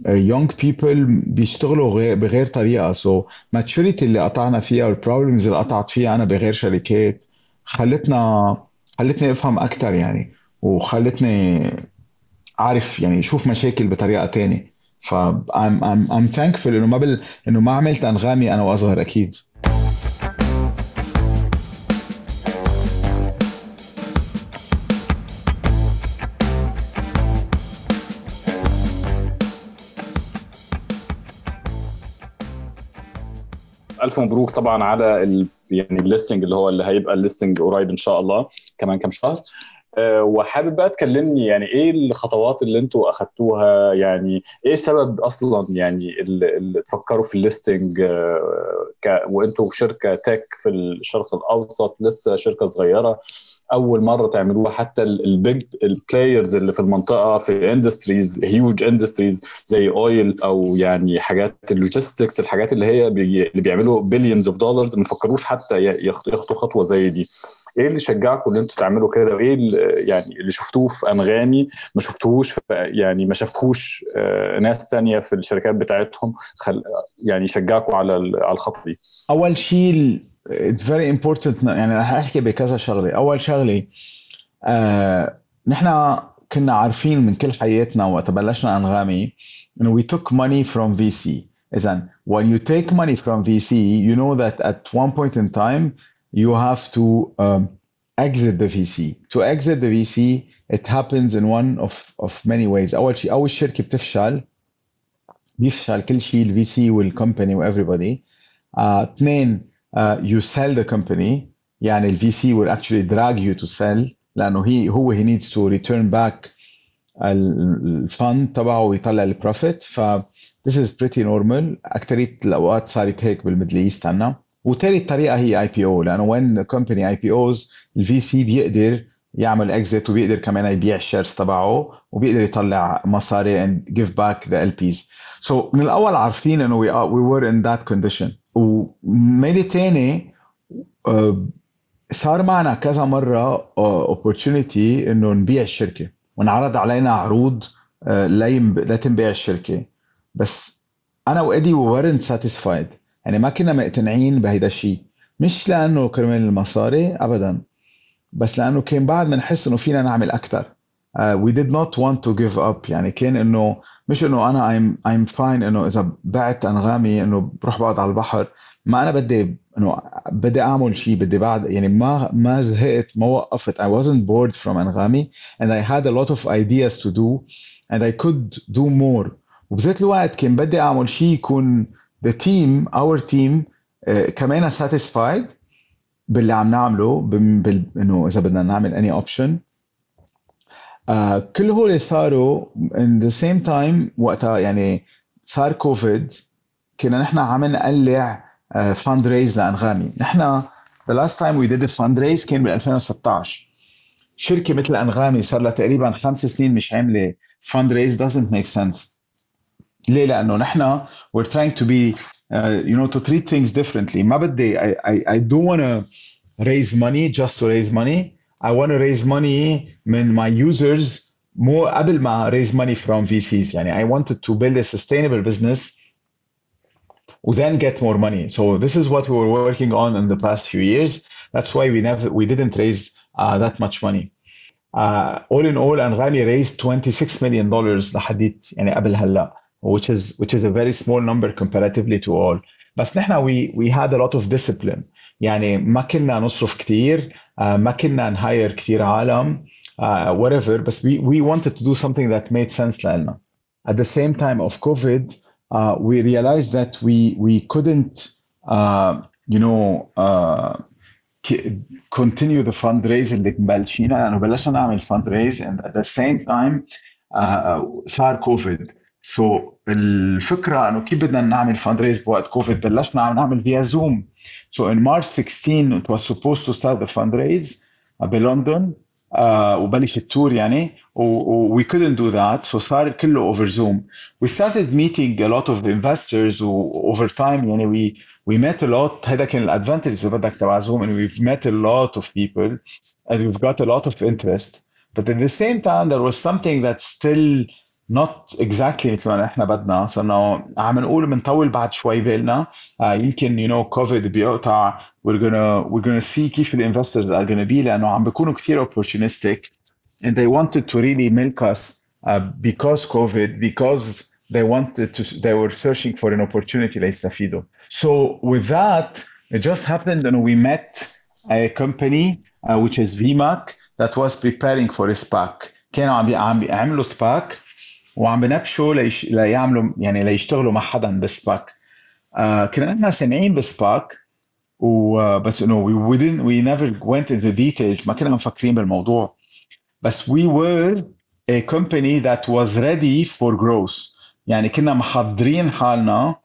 Speaker 3: young people بيشتغلوا غير بغير طريقة. so so maturity اللي قطعنا فيها وال problems اللي قطعت فيها أنا بغير شركات خلتنا خلتني أفهم أكثر يعني وخلتني أعرف يعني أشوف مشاكل بطريقة تانية. ف I'm, I'm, إنه ما بل إنه ما عملت أنغامي أنا وأصغر أكيد.
Speaker 1: ألف مبروك طبعا على ال... يعني ال listing اللي هو اللي هيبقى ال listing قريب إن شاء الله كمان كام شهر. أه وحابب بقى تكلمني يعني إيه الخطوات اللي أنتوا أخدتوها؟ يعني إيه سبب أصلا يعني اللي تفكروا في ال listing؟ ك... وأنتوا شركة tech في الشرق الأوسط لسه شركة صغيرة. أول مرة تعملوها. حتى ال big ال players اللي في المنطقة في industries huge industries زي oil أو يعني حاجات ال logistics الحاجات اللي هي بي اللي بيعملوا billions of dollars ما فكروش حتى ياخدوا خطوة زي دي. إيه اللي شجعكم إن أنتوا تعملوا كده؟ وايه اللي يعني اللي شفتوه في أنغامي ما شفتوهوش يعني ما شافوش ناس ثانية في الشركات بتاعتهم؟ خل يعني شجعكم على على الخطوة دي.
Speaker 3: أول شيء it's very important يعني رح أحكي بكذا شغلة. أول شغلة آه نحن كنا عارفين من كل حياتنا وقت بلشنا أنغامي انه we took money from VC اذا when you take money from VC you know that at one point in time you have to um, exit the VC to exit the VC it happens in one of of many ways. أول شيء أول شركة بتفشل بيفشل كل شيء الفي سي والكومباني وافريبودي اثنين uh, you sell the company يعني ال VC will actually drag you to sell لأنه هي هو he needs to return back ال fund تبعه ويطلع ال profit ف this is pretty normal. اكثريه الأوقات صارت هيك بال Middle East عنا. وثالث طريقة هي IPO لأنه when the company IPOs ال VC بيقدر يعمل exit وبيقدر كمان يبيع ال shares تبعه وبيقدر يطلع مصاري and give back the LPs so من الأول عارفين إنه we, are, we were in that condition. وميلي تاني صار معنا كذا مرة opportunity إنه نبيع الشركة. وانعرض علينا عروض لا تنبيع الشركة. بس أنا وإدي weren't satisfied. يعني ما كنا مقتنعين بهيدا الشيء مش لأنه كرمال المصاري ابدا. بس لأنه كان بعد بنحس إنه فينا نعمل أكثر. We did not want to give up. يعني كان إنه مش إنه أنا I'm I'm fine إنه إذا بعت أنغامي إنه بروح بقعد على البحر. ما أنا بدي إنه بدي أعمل شيء بدي بعد يعني ما ما زهقت ما وقفت. I wasn't bored from أنغامي and I had a lot of ideas to do and I could do more. وبذات الوقت كان بدي أعمل شيء يكون the team our team uh, كمان satisfied باللي عم نعمله. إنه إذا بدنا نعمل any option. آه، كل هول صاروا in the same time وقتها يعني صار كوفيد كنا نحن عم نقلع آه، fund raise لأنغامي. نحن the last time we did fund raise كان بال 2016 شركة مثل أنغامي صار لها تقريبا خمس سنين مش عاملة fund raise doesn't make sense ليه؟ لأنه نحن were trying to be you know to treat things differently ما بدي اي اي دو ونا ريز ماني جاست تو ريز ماني I want to raise money من my users مو قبل ما raise money from VCs يعني I wanted to build a sustainable business then get more money. So this is what we were working on in the past few years. That's why we never we didn't raise uh, that much money. Uh, all in all, Anghami raised 26 million dollars لحديت يعني قبل هلا which is which is a very small number comparatively to all. بس نحن we we had a lot of discipline يعني ما كنا نصرف كثير uh, ما كنا نهاير كثير عالم uh, whatever بس we we wanted to do something that made sense لنا. At the same time of COVID uh, we realized that we we couldn't uh, you know uh, continue the fundraise اللي مبلشينها لانه بلشنا نعمل fundraise and at the same time صار كوفيد سو so الفكرة انه كيف بدنا نعمل fundraise بوقت كوفيد بلشنا عم نعمل via زوم so in March 16 it was supposed to start the fundraise بلندن uh, وبلش التور يعني و we couldn't do that so صار كله over Zoom we started meeting a lot of investors over time يعني we we met a lot هذا كان الادفانتج اذا بدك تبع Zoom and we've met a lot of people and we've got a lot of interest but at the same time there was something that still not exactly مثل ما احنا بدنا صرنا عم نقول بنطول بعد شوي بالنا uh, يمكن you know COVID بيقطع we're gonna we're gonna see كيف الانفسترز are gonna be لانه عم بيكونوا كثير opportunistic and they wanted to really milk us uh, because COVID because they wanted to they were searching for an opportunity ليستفيدوا so with that it just happened and we met a company uh, which is VMAC that was preparing for a SPAC كانوا عم عم بيعملوا SPAC وعم بنبشوا ليش... ليعملوا يعني ليشتغلوا مع حدا بسباك آه كنا نحن سامعين بسباك و بس انه we wouldn't we never went into details. ما كنا مفكرين بالموضوع. بس we were a company that was ready for growth. يعني كنا محضرين حالنا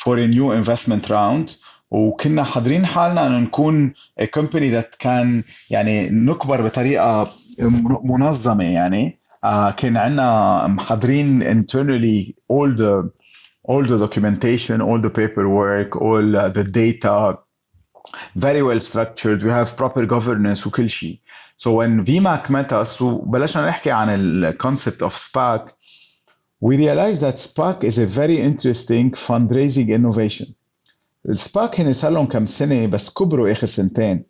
Speaker 3: for a new investment round وكنا حاضرين حالنا إنه نكون a company that كان يعني نكبر بطريقة منظمة يعني. كان عندنا محضرين internally all the all the documentation all the paperwork all the data very well structured we have proper governance وكل شيء so when VMAC met us وبلشنا نحكي عن ال concept of SPAC we realized that SPAC is a very interesting fundraising innovation السباك هن صار لهم كم سنه بس كبروا اخر سنتين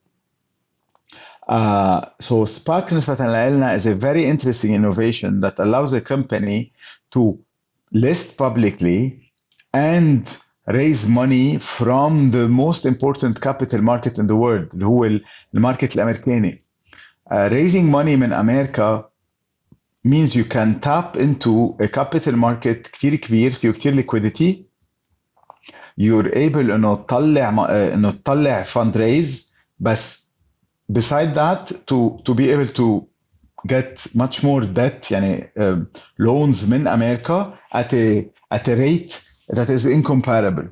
Speaker 3: Uh, so Spark نسبة لنا is a very interesting innovation that allows a company to list publicly and raise money from the most important capital market in the world اللي هو الماركت الامريكاني. Uh, raising money من امريكا means you can tap into a capital market كثير كبير فيه كثير liquidity you're able انه تطلع انه تطلع fundraise بس beside that to to be able to get much more debt يعني uh, loans من أمريكا at a at a rate that is incomparable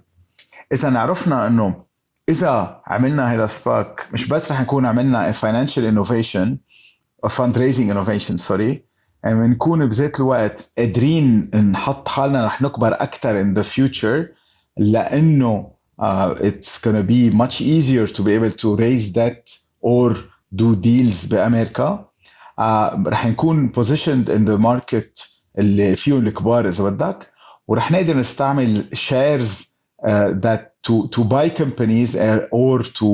Speaker 3: اذا عرفنا انه اذا عملنا هذا سباك مش بس رح نكون عملنا a financial innovation a fundraising innovation sorry يعني بنكون بذات الوقت قادرين نحط حالنا رح نكبر أكثر in the future لأنه uh, it's gonna be much easier to be able to raise debt or do deals بامريكا uh, رح نكون positioned in the market اللي فيهم الكبار اذا بدك ورح نقدر نستعمل shares uh, that to to buy companies or to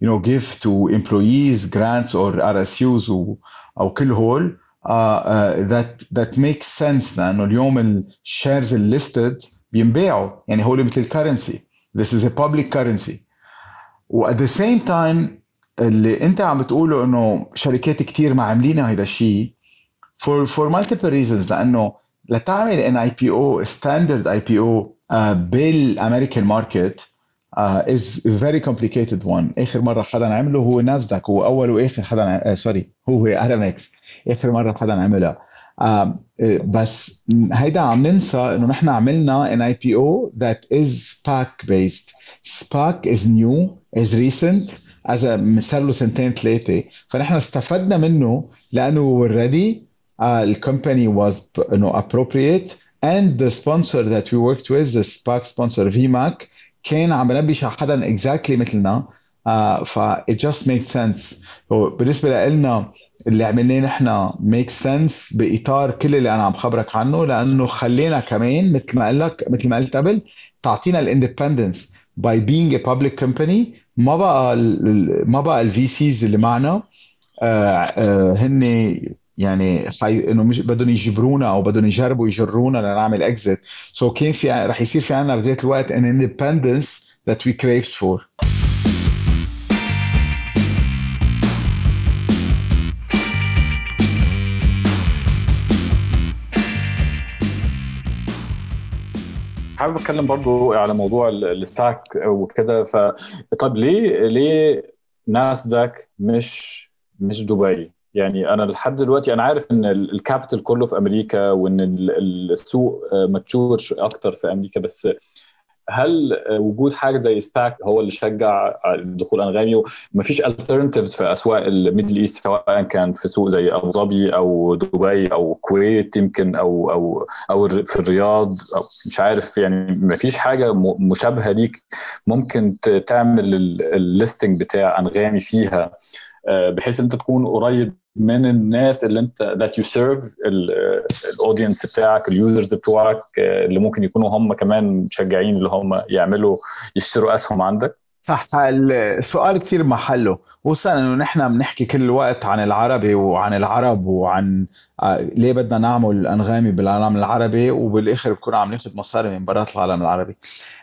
Speaker 3: you know give to employees grants or RSUs و, او كل هول uh, uh, that that makes sense لانه اليوم الشيرز الليستد بينباعوا يعني هول مثل currency this is a public currency و at the same time اللي انت عم بتقوله انه شركات كتير ما عاملين هذا الشيء for for multiple reasons لأنه لتعمل an IPO standard IPO بال American market a very complicated one. آخر مرة حدا عمله هو ناسداك هو أول وآخر حدا سوري uh, هو ارامكس آخر مرة حدا عملها. uh, بس هيدا عم ننسى إنه نحن عملنا an IPO that is SPAC based SPAC is new is recent. is صار له سنتين ثلاثة فنحن استفدنا منه لأنه uh, ال company was you know, appropriate and the sponsor that we worked with the SPAC sponsor VMAC كان عم بنبش على حدا exactly مثلنا. Uh, ف it just made sense. بالنسبة لنا اللي عملناه نحن make sense بإطار كل اللي أنا عم خبرك عنه لأنه خلينا كمان مثل ما قلت لك مثل ما قلت قبل تعطينا ال independence by being a public company ما بقى ما بقى ال VCs اللي معنا. آه آه هن يعني خي... إنه مش بدهم يجبرونا أو بدهم يجربوا يجرونا لنعمل exit so so كان في رح يصير في عندنا بذات الوقت an independence that we craved for.
Speaker 1: حابب أتكلم برضو على موضوع ال SPAC وكده. ف طب ليه ليه ناسداك مش مش دبي؟ يعني أنا لحد دلوقتي أنا عارف إن ال capital كله في أمريكا وإن السوق mature أكتر في أمريكا بس هل وجود حاجة زي SPAC هو اللي شجع دخول أنغامي؟ ومفيش alternatives في أسواق ال Middle East سواء كان في سوق زي أبو ظبي أو دبي أو الكويت يمكن أو أو أو في الرياض. أو مش عارف يعني مفيش حاجة مشابهة ليك ممكن تعمل ال listing بتاع أنغامي فيها بحيث أنت تكون قريب من الناس اللي انت that you serve ال audience بتاعك ال users بتوعك اللي ممكن يكونوا هم كمان متشجعين اللي هم يعملوا يشتروا أسهم عندك؟
Speaker 3: صح السؤال كثير محله. خصوصا إنه نحن بنحكي كل الوقت عن العربي وعن العرب وعن ليه بدنا نعمل أنغامي بالعالم العربي وبالآخر بكون عم ناخذ مصاري من برات العالم العربي.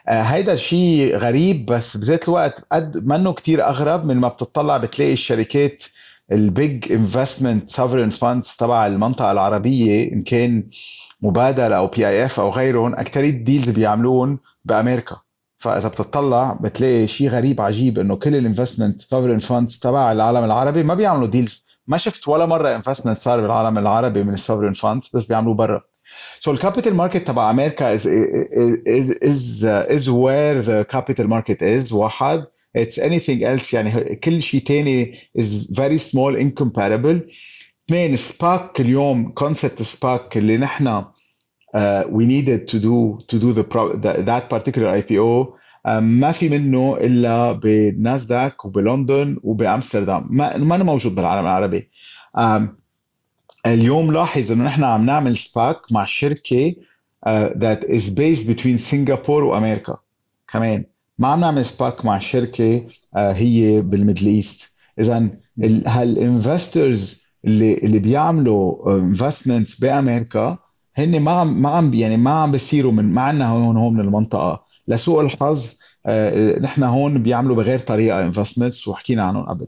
Speaker 3: هيدا شيء غريب بس بذات الوقت قد منه كثير أغرب من ما بتطلع بتلاقي الشركات ال big investment sovereign funds تبع المنطقة العربية إن كان مبادلة أو PIF أو غيرهم اكثريه deals بيعملوهم بأمريكا. فإذا بتطلع بتلاقي شيء غريب عجيب إنه كل ال investment sovereign funds تبع العالم العربي ما بيعملوا deals ما شفت ولا مرة investment صار بالعالم العربي من ال sovereign funds بس بيعملوه برا. The capital market تبع أمريكا is is uh, is where the capital market is. واحد it's anything else. يعني كل شيء تاني is very small incomparable. اثنين SPAC اليوم concept SPAC اللي نحن uh, we needed to do to do the, pro, the that particular IPO uh, ما في منه إلا بناسداك وبلندن وبأمستردام. ما ما موجود بالعالم العربي. Um, اليوم لاحظ إنه نحن عم نعمل SPAC مع شركة uh, that is based between سنغافور وأمريكا. كمان. ما عم نعمل SPAC مع شركة uh, هي بال Middle East. اذا هال investors اللي اللي بيعملوا investments بأمريكا هن ما عم ما عم يعني ما عم بيصيروا من ما عندنا هون هون من المنطقة. لسوء الحظ uh, نحن هون بيعملوا بغير طريقة investments وحكينا عنهم قبل.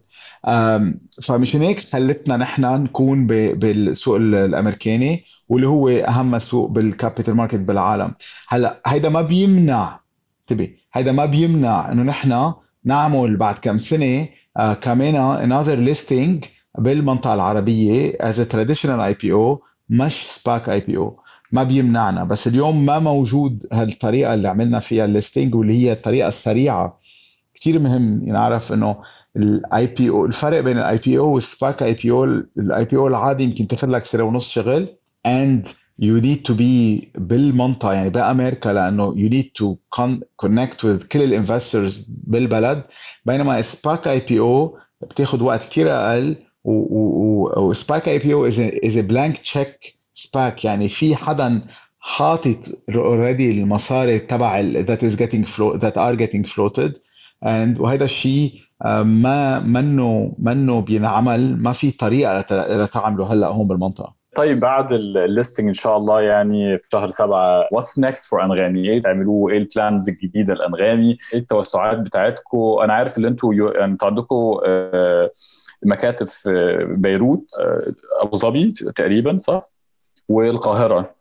Speaker 3: فمشان هيك خلتنا نحن نكون بالسوق الأمريكاني واللي هو أهم سوق بال capital market بالعالم. هلا هيدا ما بيمنع انتبه هيدا ما بيمنع إنه نحن نعمل بعد كم سنة uh, كمان another listing بالمنطقة العربية as a traditional IPO مش SPAC IPO ما بيمنعنا. بس اليوم ما موجود هالطريقة اللي عملنا فيها ال listing واللي هي الطريقة السريعة. كثير مهم نعرف إنه ال IPO الفرق بين ال IPO وال SPAC IPO ال IPO العادي يمكن تاخذ لك سنة ونص شغل and you need to be بالمنطقة يعني بأمريكا لأنه you need to connect with كل ال investors بالبلد. بينما ال SPAC IPO بتاخذ وقت كثير أقل و SPAC IPO is is blank check SPAC يعني في حدا حاطط already المصاري تبع that is getting float that are getting floated. And وهذا الشيء ما منه منه بينعمل ما في طريقة لتعمله هلأ هون بالمنطقة.
Speaker 1: طيب بعد ال listing إن شاء الله يعني في شهر سبعة what's next for أنغامي؟ إيه تعملوه؟ إيه ال plans الجديدة لأنغامي؟ إيه التوسعات بتاعتكم أنا عارف إن أنتوا يعني أنتوا عندكم مكاتب في بيروت أبو ظبي تقريبا صح؟ والقاهرة.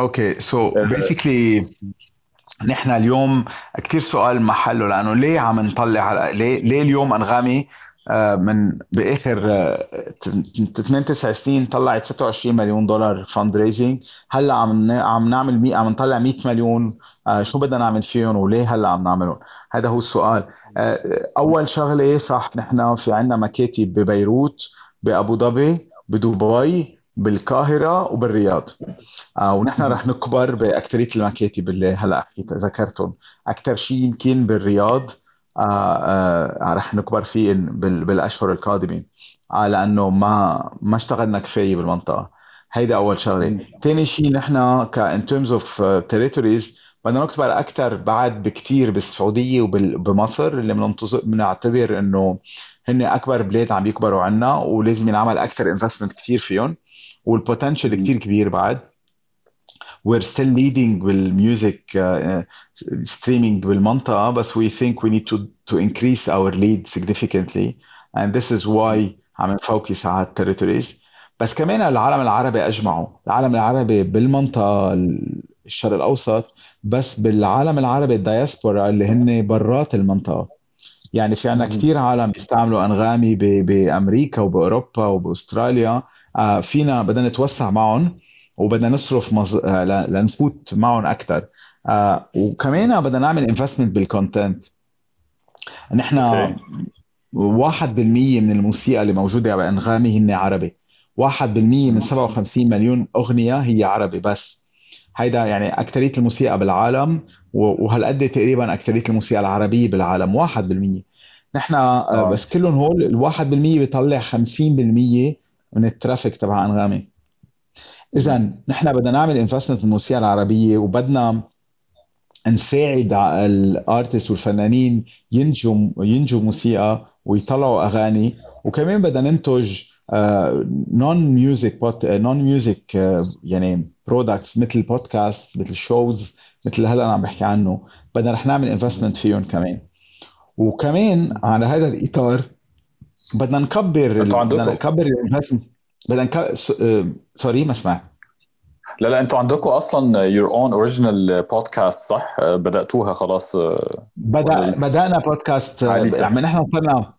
Speaker 3: okay so basically نحن اليوم كثير سؤال محله لأنه ليه عم نطلع ليه ليه اليوم أنغامي من بآخر 8 9 سنين طلعت 26 مليون دولار fundraising هلأ عم عم نعمل مي عم نطلع 100 مليون. شو بدنا نعمل فيهم وليه هلأ عم نعملهم؟ هذا هو السؤال. أول شغلة صح نحن في عندنا مكاتب ببيروت بأبو ظبي بدبي بالقاهرة وبالرياض. آه ونحن رح نكبر باكثريه المكاتب اللي هلأ ذكرتهم. أكثر شيء يمكن بالرياض آه آه رح نكبر فيه بالأشهر القادمه آه لأنه ما ما اشتغلنا كفاية بالمنطقة. هيدا أول شغلة. ثاني شيء نحن ك ان terms اوف territories بدنا نكبر أكثر بعد بكثير بالسعودية وبمصر اللي بننتظر بنعتبر إنه هن أكبر بلاد عم يكبروا عنا ولازم ينعمل أكثر investment كثير فيهم وال potential كثير كبير بعد. We're still leading بال music streaming بالمنطقة بس we think we need to to increase our lead significantly. And this is why عم ن focus على ال territories بس كمان العالم العربي أجمعوا العالم العربي بالمنطقة الشرق الأوسط بس بالعالم العربي الدياسبورا اللي هن برات المنطقة. يعني في عنا كثير عالم بيستعملوا أنغامي بأمريكا وبأوروبا وبأستراليا. آه فينا بدنا نتوسع معهم. وبدنا نصرف مز... لنفوت معهم أكثر آه وكمان بدنا نعمل investment بال content نحن
Speaker 1: okay.
Speaker 3: 1% من الموسيقى اللي موجودة بأنغامي هن عربي. 1% من 57 مليون أغنية هي عربي بس. هيدا يعني اكثريه الموسيقى بالعالم وهالقد تقريبا اكثريه الموسيقى العربية بالعالم 1% نحن آه،
Speaker 1: آه.
Speaker 3: بس كلهم هول ال 1% بيطلع 50% من ال traffic تبع أنغامي. اذا نحن بدنا نعمل investment في الموسيقى العربية وبدنا نساعد ال artists والفنانين ينتجوا ينتجوا موسيقى ويطلعوا أغاني. وكمان بدنا ننتج non-music non-music يعني products مثل بودكاست مثل shows مثل هلا عم بحكي عنه. بدنا رح نعمل investment فيهم كمان. وكمان على هذا الإطار بدنا نكبر بدنا نكبر ال investment بدنا نك... sorry ما سمعت
Speaker 1: لا لا أنتوا عندكم أصلا your own original podcast صح؟ آه، بدأتوها خلاص آه،؟
Speaker 3: بدأنا بودكاست
Speaker 1: آه لسه
Speaker 3: يعني نحن صرنا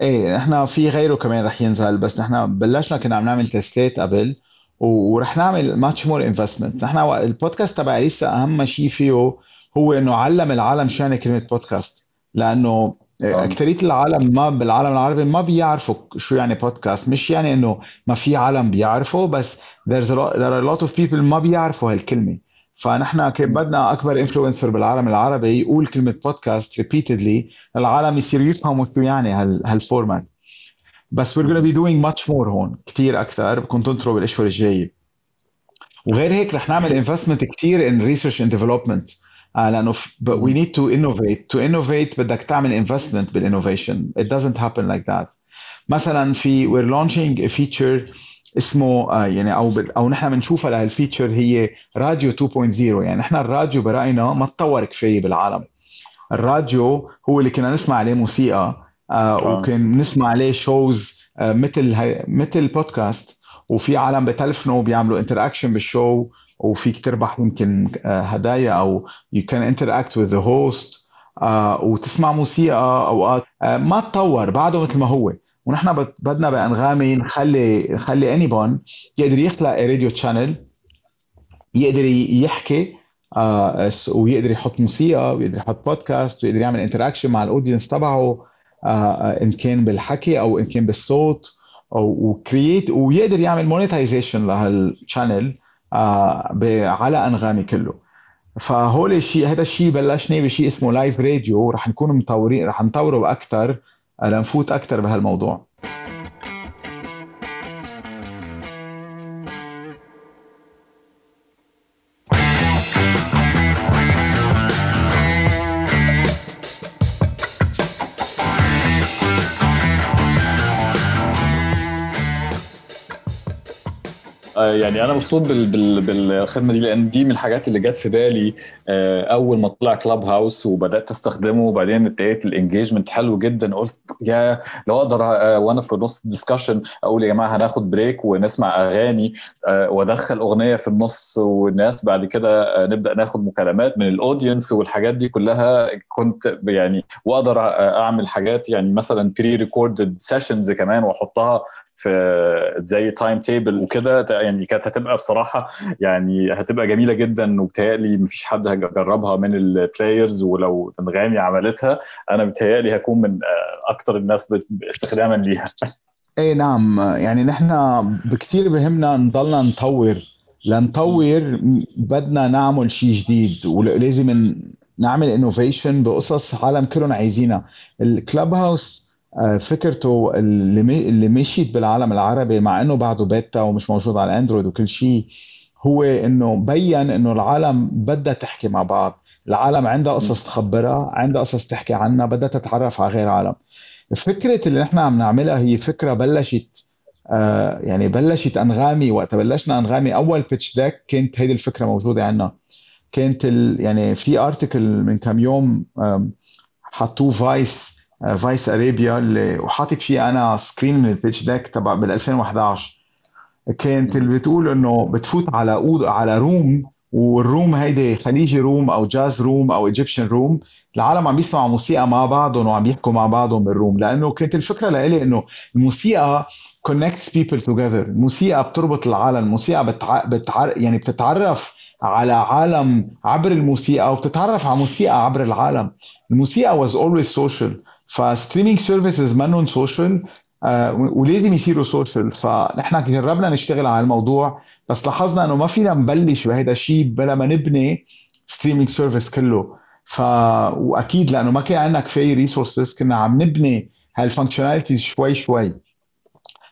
Speaker 3: إيه نحن في غيره كمان رح ينزل بس نحن بلشنا كنا عم نعمل تستات قبل ورح نعمل much more investment نحن البودكاست تبعي لسه أهم شيء فيه هو إنه علم العالم شو يعني كلمة بودكاست لأنه
Speaker 1: آه.
Speaker 3: اكثرية العالم ما بالعالم العربي ما بيعرفوا شو يعني بودكاست مش يعني إنه ما في عالم بيعرفوا بس there's a lot, there are a lot of people ما بيعرفوا هالكلمة. فنحن بدنا أكبر influencer بالعالم العربي يقول كلمة podcast repeatedly. العالم يصير يفهموا شو يعني هال هال format بس we're gonna be doing much more هون كثير أكثر بدكم تنطروا بالأشهر الجاية. وغير هيك رح نعمل investment كثير in research and development. آه لأنه we need to innovate. To innovate بدك تعمل investment بال innovation. It doesn't happen like that. مثلا في we're launching a feature اسمه آه يعني أو أو نحن بنشوفها لهال feature هي راديو 2.0 يعني نحن الراديو برأينا ما تطور كفاية بالعالم. الراديو هو اللي كنا نسمع عليه موسيقى آه
Speaker 1: آه.
Speaker 3: وكان نسمع عليه shows آه مثل مثل بودكاست وفي عالم بتلفنوا وبيعملوا interaction بال show وفيك تربح يمكن آه هدايا أو can interact with the host آه وتسمع موسيقى أوقات. آه ما تطور بعده مثل ما هو. ونحن بد- بدنا بأنغامي نخلي نخلي انيبون يقدر يخلق radio channel يقدر يحكي آه ويقدر يحط موسيقى ويقدر يحط بودكاست ويقدر يعمل interaction مع ال audience تبعه إن كان بالحكي أو إن كان بالصوت و create ويقدر يعمل monetization لهال channel على أنغامي كله. فهول الشيء هذا الشيء بلشنا بشيء اسمه live radio رح نكون مطورين رح نطوره أكثر لنفوت أكثر بهالموضوع.
Speaker 1: يعني أنا مبسوط بال بال بالخدمة دي لأن دي من الحاجات اللي جت في بالي آه، أول ما طلع كلاب هاوس وبدأت أستخدمه وبعدين ابتديت الانجيجمنت حلو جدا قلت يا لو أقدر آه، وأنا في نص ال discussion أقول يا جماعة هناخد break ونسمع أغاني آه، وأدخل أغنية في النص والناس بعد كده نبدأ ناخد مكالمات من ال audience والحاجات دي كلها. كنت يعني وأقدر أعمل حاجات يعني مثلا pre-recorded sessions كمان وأحطها في زي timetable وكده يعني كانت هتبقى بصراحة يعني هتبقى جميلة جدا وبتهيألي مفيش حد هيجربها من ال players ولو انغامي عملتها. أنا بتهيألي هكون من أكتر الناس استخداما ليها.
Speaker 3: إيه نعم. يعني نحن بكثير بهمنا نضلنا نطور. لنطور بدنا نعمل شيء جديد. ولازم نعمل innovation بقصص عالم كلهم عايزينها. ال Clubhouse فكرته اللي اللي مشيت بالعالم العربي مع إنه بعده بيتا ومش موجود على أندرويد وكل شيء هو إنه بين إنه العالم بدها تحكي مع بعض. العالم عندها قصص تخبرها عندها قصص تحكي عنها بدها تتعرف على غير عالم. فكرة اللي نحن عم نعملها هي فكرة بلشت آه يعني بلشت أنغامي وقت بلشنا أنغامي. أول pitch deck كانت هيدي الفكرة موجودة عندنا. كانت ال يعني في article من كم يوم حطوه فايس آه، Vice Arabia اللي وحاطط فيه أنا screen من ال pitch deck تبع بال 2011 كانت اللي بتقول إنه بتفوت على أوض على room وال room هيدي خليجي room أو jazz room أو Egyptian room. العالم عم بيسمعوا موسيقى مع بعضهم وعم بيحكوا مع بعضهم بال room. لأنه كانت الفكرة لإلي إنه الموسيقى connects people together. الموسيقى بتربط العالم. الموسيقى بتع... بتع... يعني بتتعرف على عالم عبر الموسيقى وبتتعرف على موسيقى عبر العالم. الموسيقى was always social. ف streaming services منهم social ولازم يصيروا social فنحن جربنا نشتغل على الموضوع بس لاحظنا إنه ما فينا نبلش بهذا الشيء بلا ما نبني streaming service كله. ف وأكيد لأنه ما كان عندنا كفاية resources كنا عم نبني ها ال functionalities شوي شوي.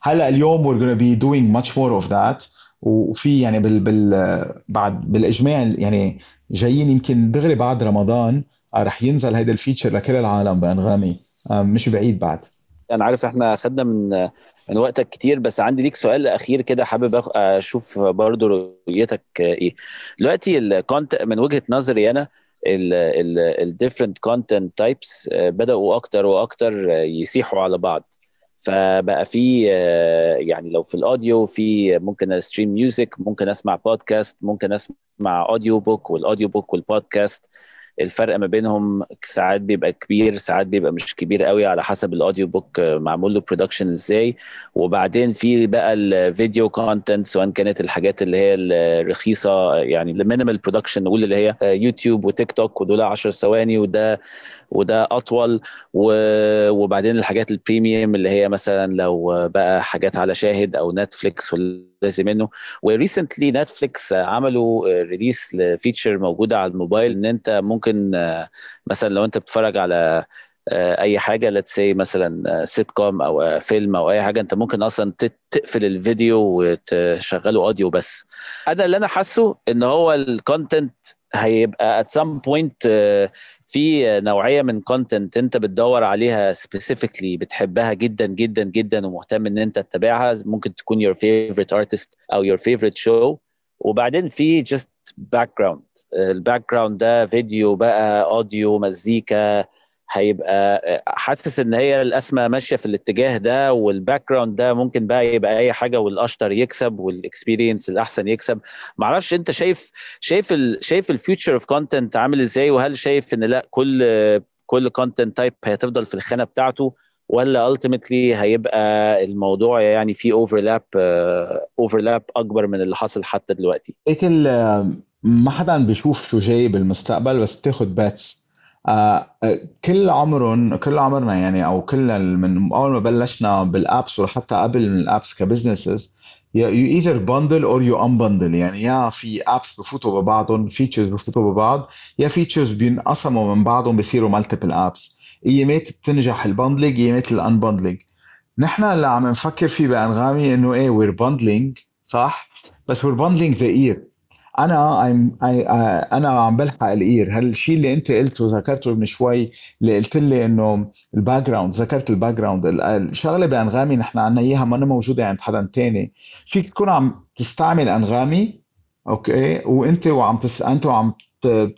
Speaker 3: هلأ اليوم going to be doing much more of that. وفي يعني بال, بال بعد بالإجماع يعني جايين يمكن دغري بعد رمضان رح ينزل هيدا ال feature لكل العالم بأنغامي. مش بعيد بعد.
Speaker 2: أنا عارف إحنا اخذنا من من وقتك كتير بس عندي ليك سؤال أخير كده حابب أشوف برضو رؤيتك إيه. دلوقتي ال content من وجهة نظري أنا ال different content types بدأوا أكتر وأكتر يسيحوا على بعض. فبقى في يعني لو في ال audio في ممكن أ stream music ممكن أسمع بودكاست ممكن أسمع audio book وال audio book والبودكاست الفرق ما بينهم ساعات بيبقى كبير ساعات بيبقى مش كبير قوي على حسب ال audio book معمول له production إزاي. وبعدين في بقى ال video content سواء كانت الحاجات اللي هي الرخيصه يعني ال minimal production نقول اللي هي يوتيوب وتيك توك ودول 10 ثواني وده وده أطول. وبعدين الحاجات ال premium اللي هي مثلا لو بقى حاجات على شاهد أو نتفليكس لازم منه. و recently نتفليكس عملوا release ل feature موجودة على الموبايل إن أنت ممكن مثلا لو أنت بتتفرج على أي حاجة let's say مثلا سيت كوم أو فيلم أو أي حاجة أنت ممكن أصلا تقفل الفيديو وتشغله audio بس. أنا اللي أنا حاسه إن هو ال content هيبقى at some point في نوعية من content أنت بتدور عليها specifically بتحبها جدا جدا جدا ومهتم إن أنت تتابعها ممكن تكون your favorite artist أو your favorite show. وبعدين في just background. ال background ده فيديو بقى audio مزيكا هيبقى حاسس إن هي الاسمى ماشية في الاتجاه ده وال background ده ممكن بقى يبقى أي حاجة والأشطر يكسب وال experience الأحسن يكسب. معرفش أنت شايف شايف ال شايف ال future of content عامل إزاي؟ وهل شايف إن لأ كل كل content type هتفضل في الخانة بتاعته؟ ولا ultimately هيبقى الموضوع يعني في overlap overlap أكبر من اللي حصل حتى دلوقتي؟
Speaker 3: هيك ما حدا بيشوف شو جاي بالمستقبل بس بتاخد bets آه كل عمرهم كل عمرنا يعني أو كل من أول ما بلشنا بال apps وحتى قبل من ال apps ك businesses you either bundle or you unbundle. يعني يا في apps بفوتوا ببعضهم features بفوتوا ببعض يا features بينقسموا من بعضهم بصيروا multiple apps ايامات بتنجح ال bundling ايامات ال unbundling نحن اللي عم نفكر فيه بأنغامي إنه إيه we're bundling صح؟ بس we're bundling the ear أنا I'm, I, I, أنا عم بلحق ال ear هالشيء اللي أنت قلته وذكرته من شوي اللي قلت لي إنه ال background ذكرت ال background الشغله بأنغامي نحن عنا إياها ما موجودة عند حدا تاني. فيك تكون عم تستعمل أنغامي أوكي؟ وأنت وعم تس... أنت وعم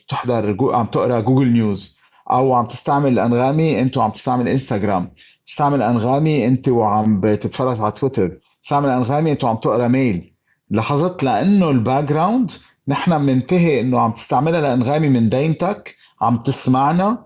Speaker 3: تحضر. عم تقرأ Google News أو عم تستعمل أنغامي انت وعم تستعمل إنستغرام. تستعمل أنغامي انت وعم بتتفرج على تويتر. تستعمل أنغامي انت وعم تقرأ mail. لاحظت لأنه ال background نحن بننتهي إنه عم تستعملها لأنغامي من دينتك عم تسمعنا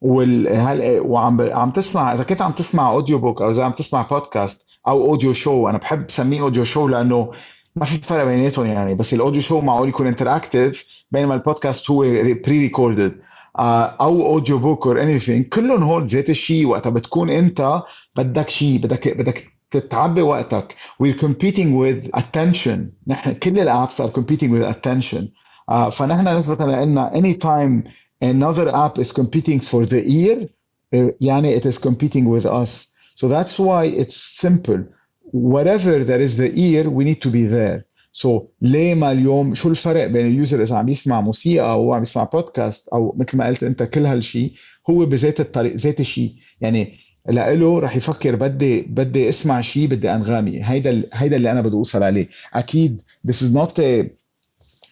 Speaker 3: وال... هل... وعم عم تسمع إذا كنت عم تسمع audio book أو إذا عم تسمع بودكاست أو audio show أنا بحب سميه audio show لأنه ما في فرق بيناتهم يعني. بس ال audio show معقول يكون interactive بينما البودكاست هو بري ريكوردد او اوديو بوك اور اني ثينج كلهم هول ذات الشيء وقتها بتكون انت بدك شيء بدك بدك تتعبي وقتك we're competing with attention نحن كل الابس are competing with attention uh, فنحن نسبة لنا anytime another app is competing for the ear uh, يعني it is competing with us so that's why it's simple whatever there is the ear we need to be there So ليه ما اليوم شو الفرق بين اليوزر إذا عم يسمع موسيقى أو عم يسمع بودكاست أو مثل ما قلت أنت كل هالشيء هو بذات الطريق ذات الشيء يعني لإله رح يفكر بدي بدي أسمع شيء بدي أنغامي. هيدا هيدا اللي أنا بدي أوصل عليه. أكيد this is not a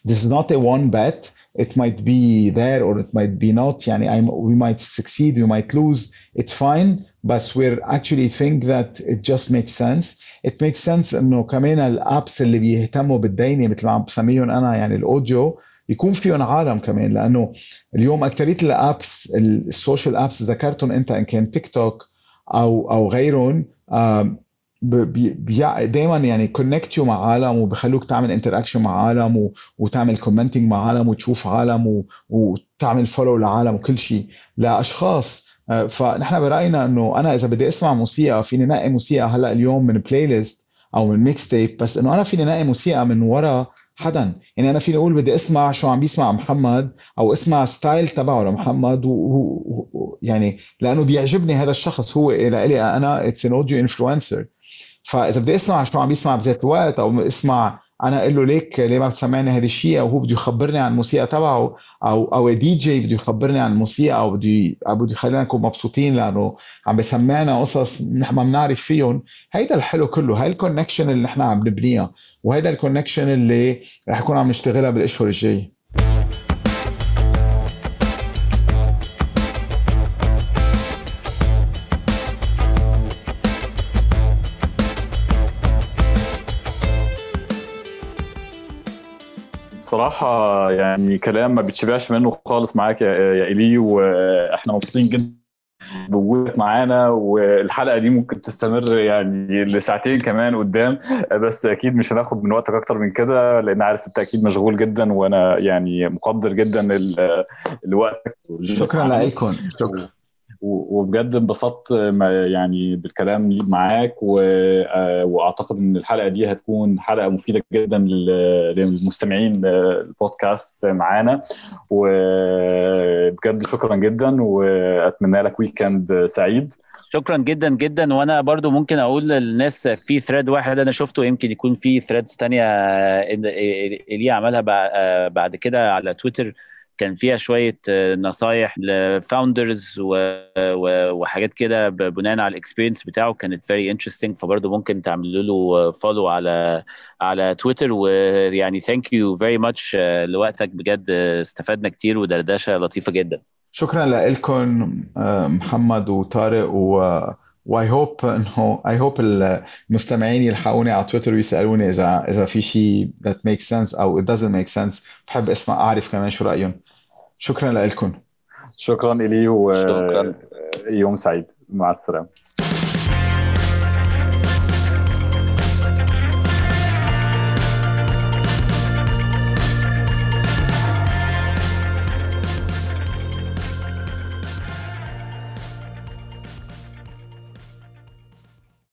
Speaker 3: this is not a one bet. It might be there or it might be not. يعني I'm, we might succeed we might lose. It's fine but we're actually think that it just makes sense. It makes sense إنه كمان ال apps اللي بيهتموا بالدينه مثل ما عم بسميهم أنا يعني ال audio يكون فيهم عالم كمان. لأنه اليوم أكثرية ال apps ال social apps ذكرتهم أنت إن كان تيك توك أو أو غيرهم دائما يعني connect you مع عالم وبخلوك تعمل interaction مع عالم و... وتعمل commenting مع عالم وتشوف عالم و... وتعمل follow لعالم وكل شيء لأشخاص. آه، فنحن برأينا إنه أنا إذا بدي أسمع موسيقى فيني نقي موسيقى هلأ اليوم من playlist أو من mixtape بس إنه أنا فيني نقي موسيقى من ورا حدا يعني أنا فيني أقول بدي أسمع شو عم بيسمع محمد أو أسمع style تبعه لمحمد و... يعني لأنه بيعجبني هذا الشخص هو لإلي أنا it's an audio influencer فإذا بدي أسمع شو عم بيسمع بذات الوقت أو اسمع أنا أقول له ليك ليه ما بتسمعني هذا الشيء أو هو بده يخبرني عن الموسيقى تبعه أو أو دي جي بده يخبرني عن الموسيقى أو بده أو بده يخلينا نكون مبسوطين لأنه عم بيسمعنا قصص نحن ما بنعرف فيهم. هيدا الحلو كله هاي ال connection اللي نحن عم نبنيها وهيدا ال connection اللي رح نكون عم نشتغلها بالأشهر الجاية.
Speaker 1: صراحة يعني كلام ما بتشبعش منه خالص معاك يا إيلي وإحنا مبسوطين جدا بوجودك معانا والحلقة دي ممكن تستمر يعني لساعتين كمان قدام بس أكيد مش هناخد من وقتك أكتر من كده لأن عارف أنت أكيد مشغول جدا وأنا يعني مقدر جدا لوقتك
Speaker 3: شكرا لكم شكرا.
Speaker 1: وبجد انبسطت يعني بالكلام معاك وأعتقد إن الحلقة دي هتكون حلقة مفيدة جدا للمستمعين البودكاست معانا. وبجد شكرا جدا وأتمنى لك weekend سعيد.
Speaker 2: شكرا جدا جدا. وأنا برضو ممكن أقول للناس في thread واحد أنا شفته يمكن يكون في threads تانية اللي عملها بعد كده على تويتر كان فيها شوية آه، نصايح ل founders وحاجات كده بناء على ال experience بتاعه كانت very interesting فبرضه ممكن تعملوا له follow على على تويتر ويعني thank you very much لوقتك. بجد استفدنا كتير ودردشة لطيفة جدا.
Speaker 3: شكرا لكم آه، محمد وطارق. و و I hope إنه I hope المستمعين يلحقوني على تويتر ويسألوني إذا إذا في شيء that makes sense أو it doesn't make sense. بحب أسمع أعرف كمان شو رأيهم. شكرا لكم
Speaker 1: شكرا إلي ويوم سعيد. مع السلامة.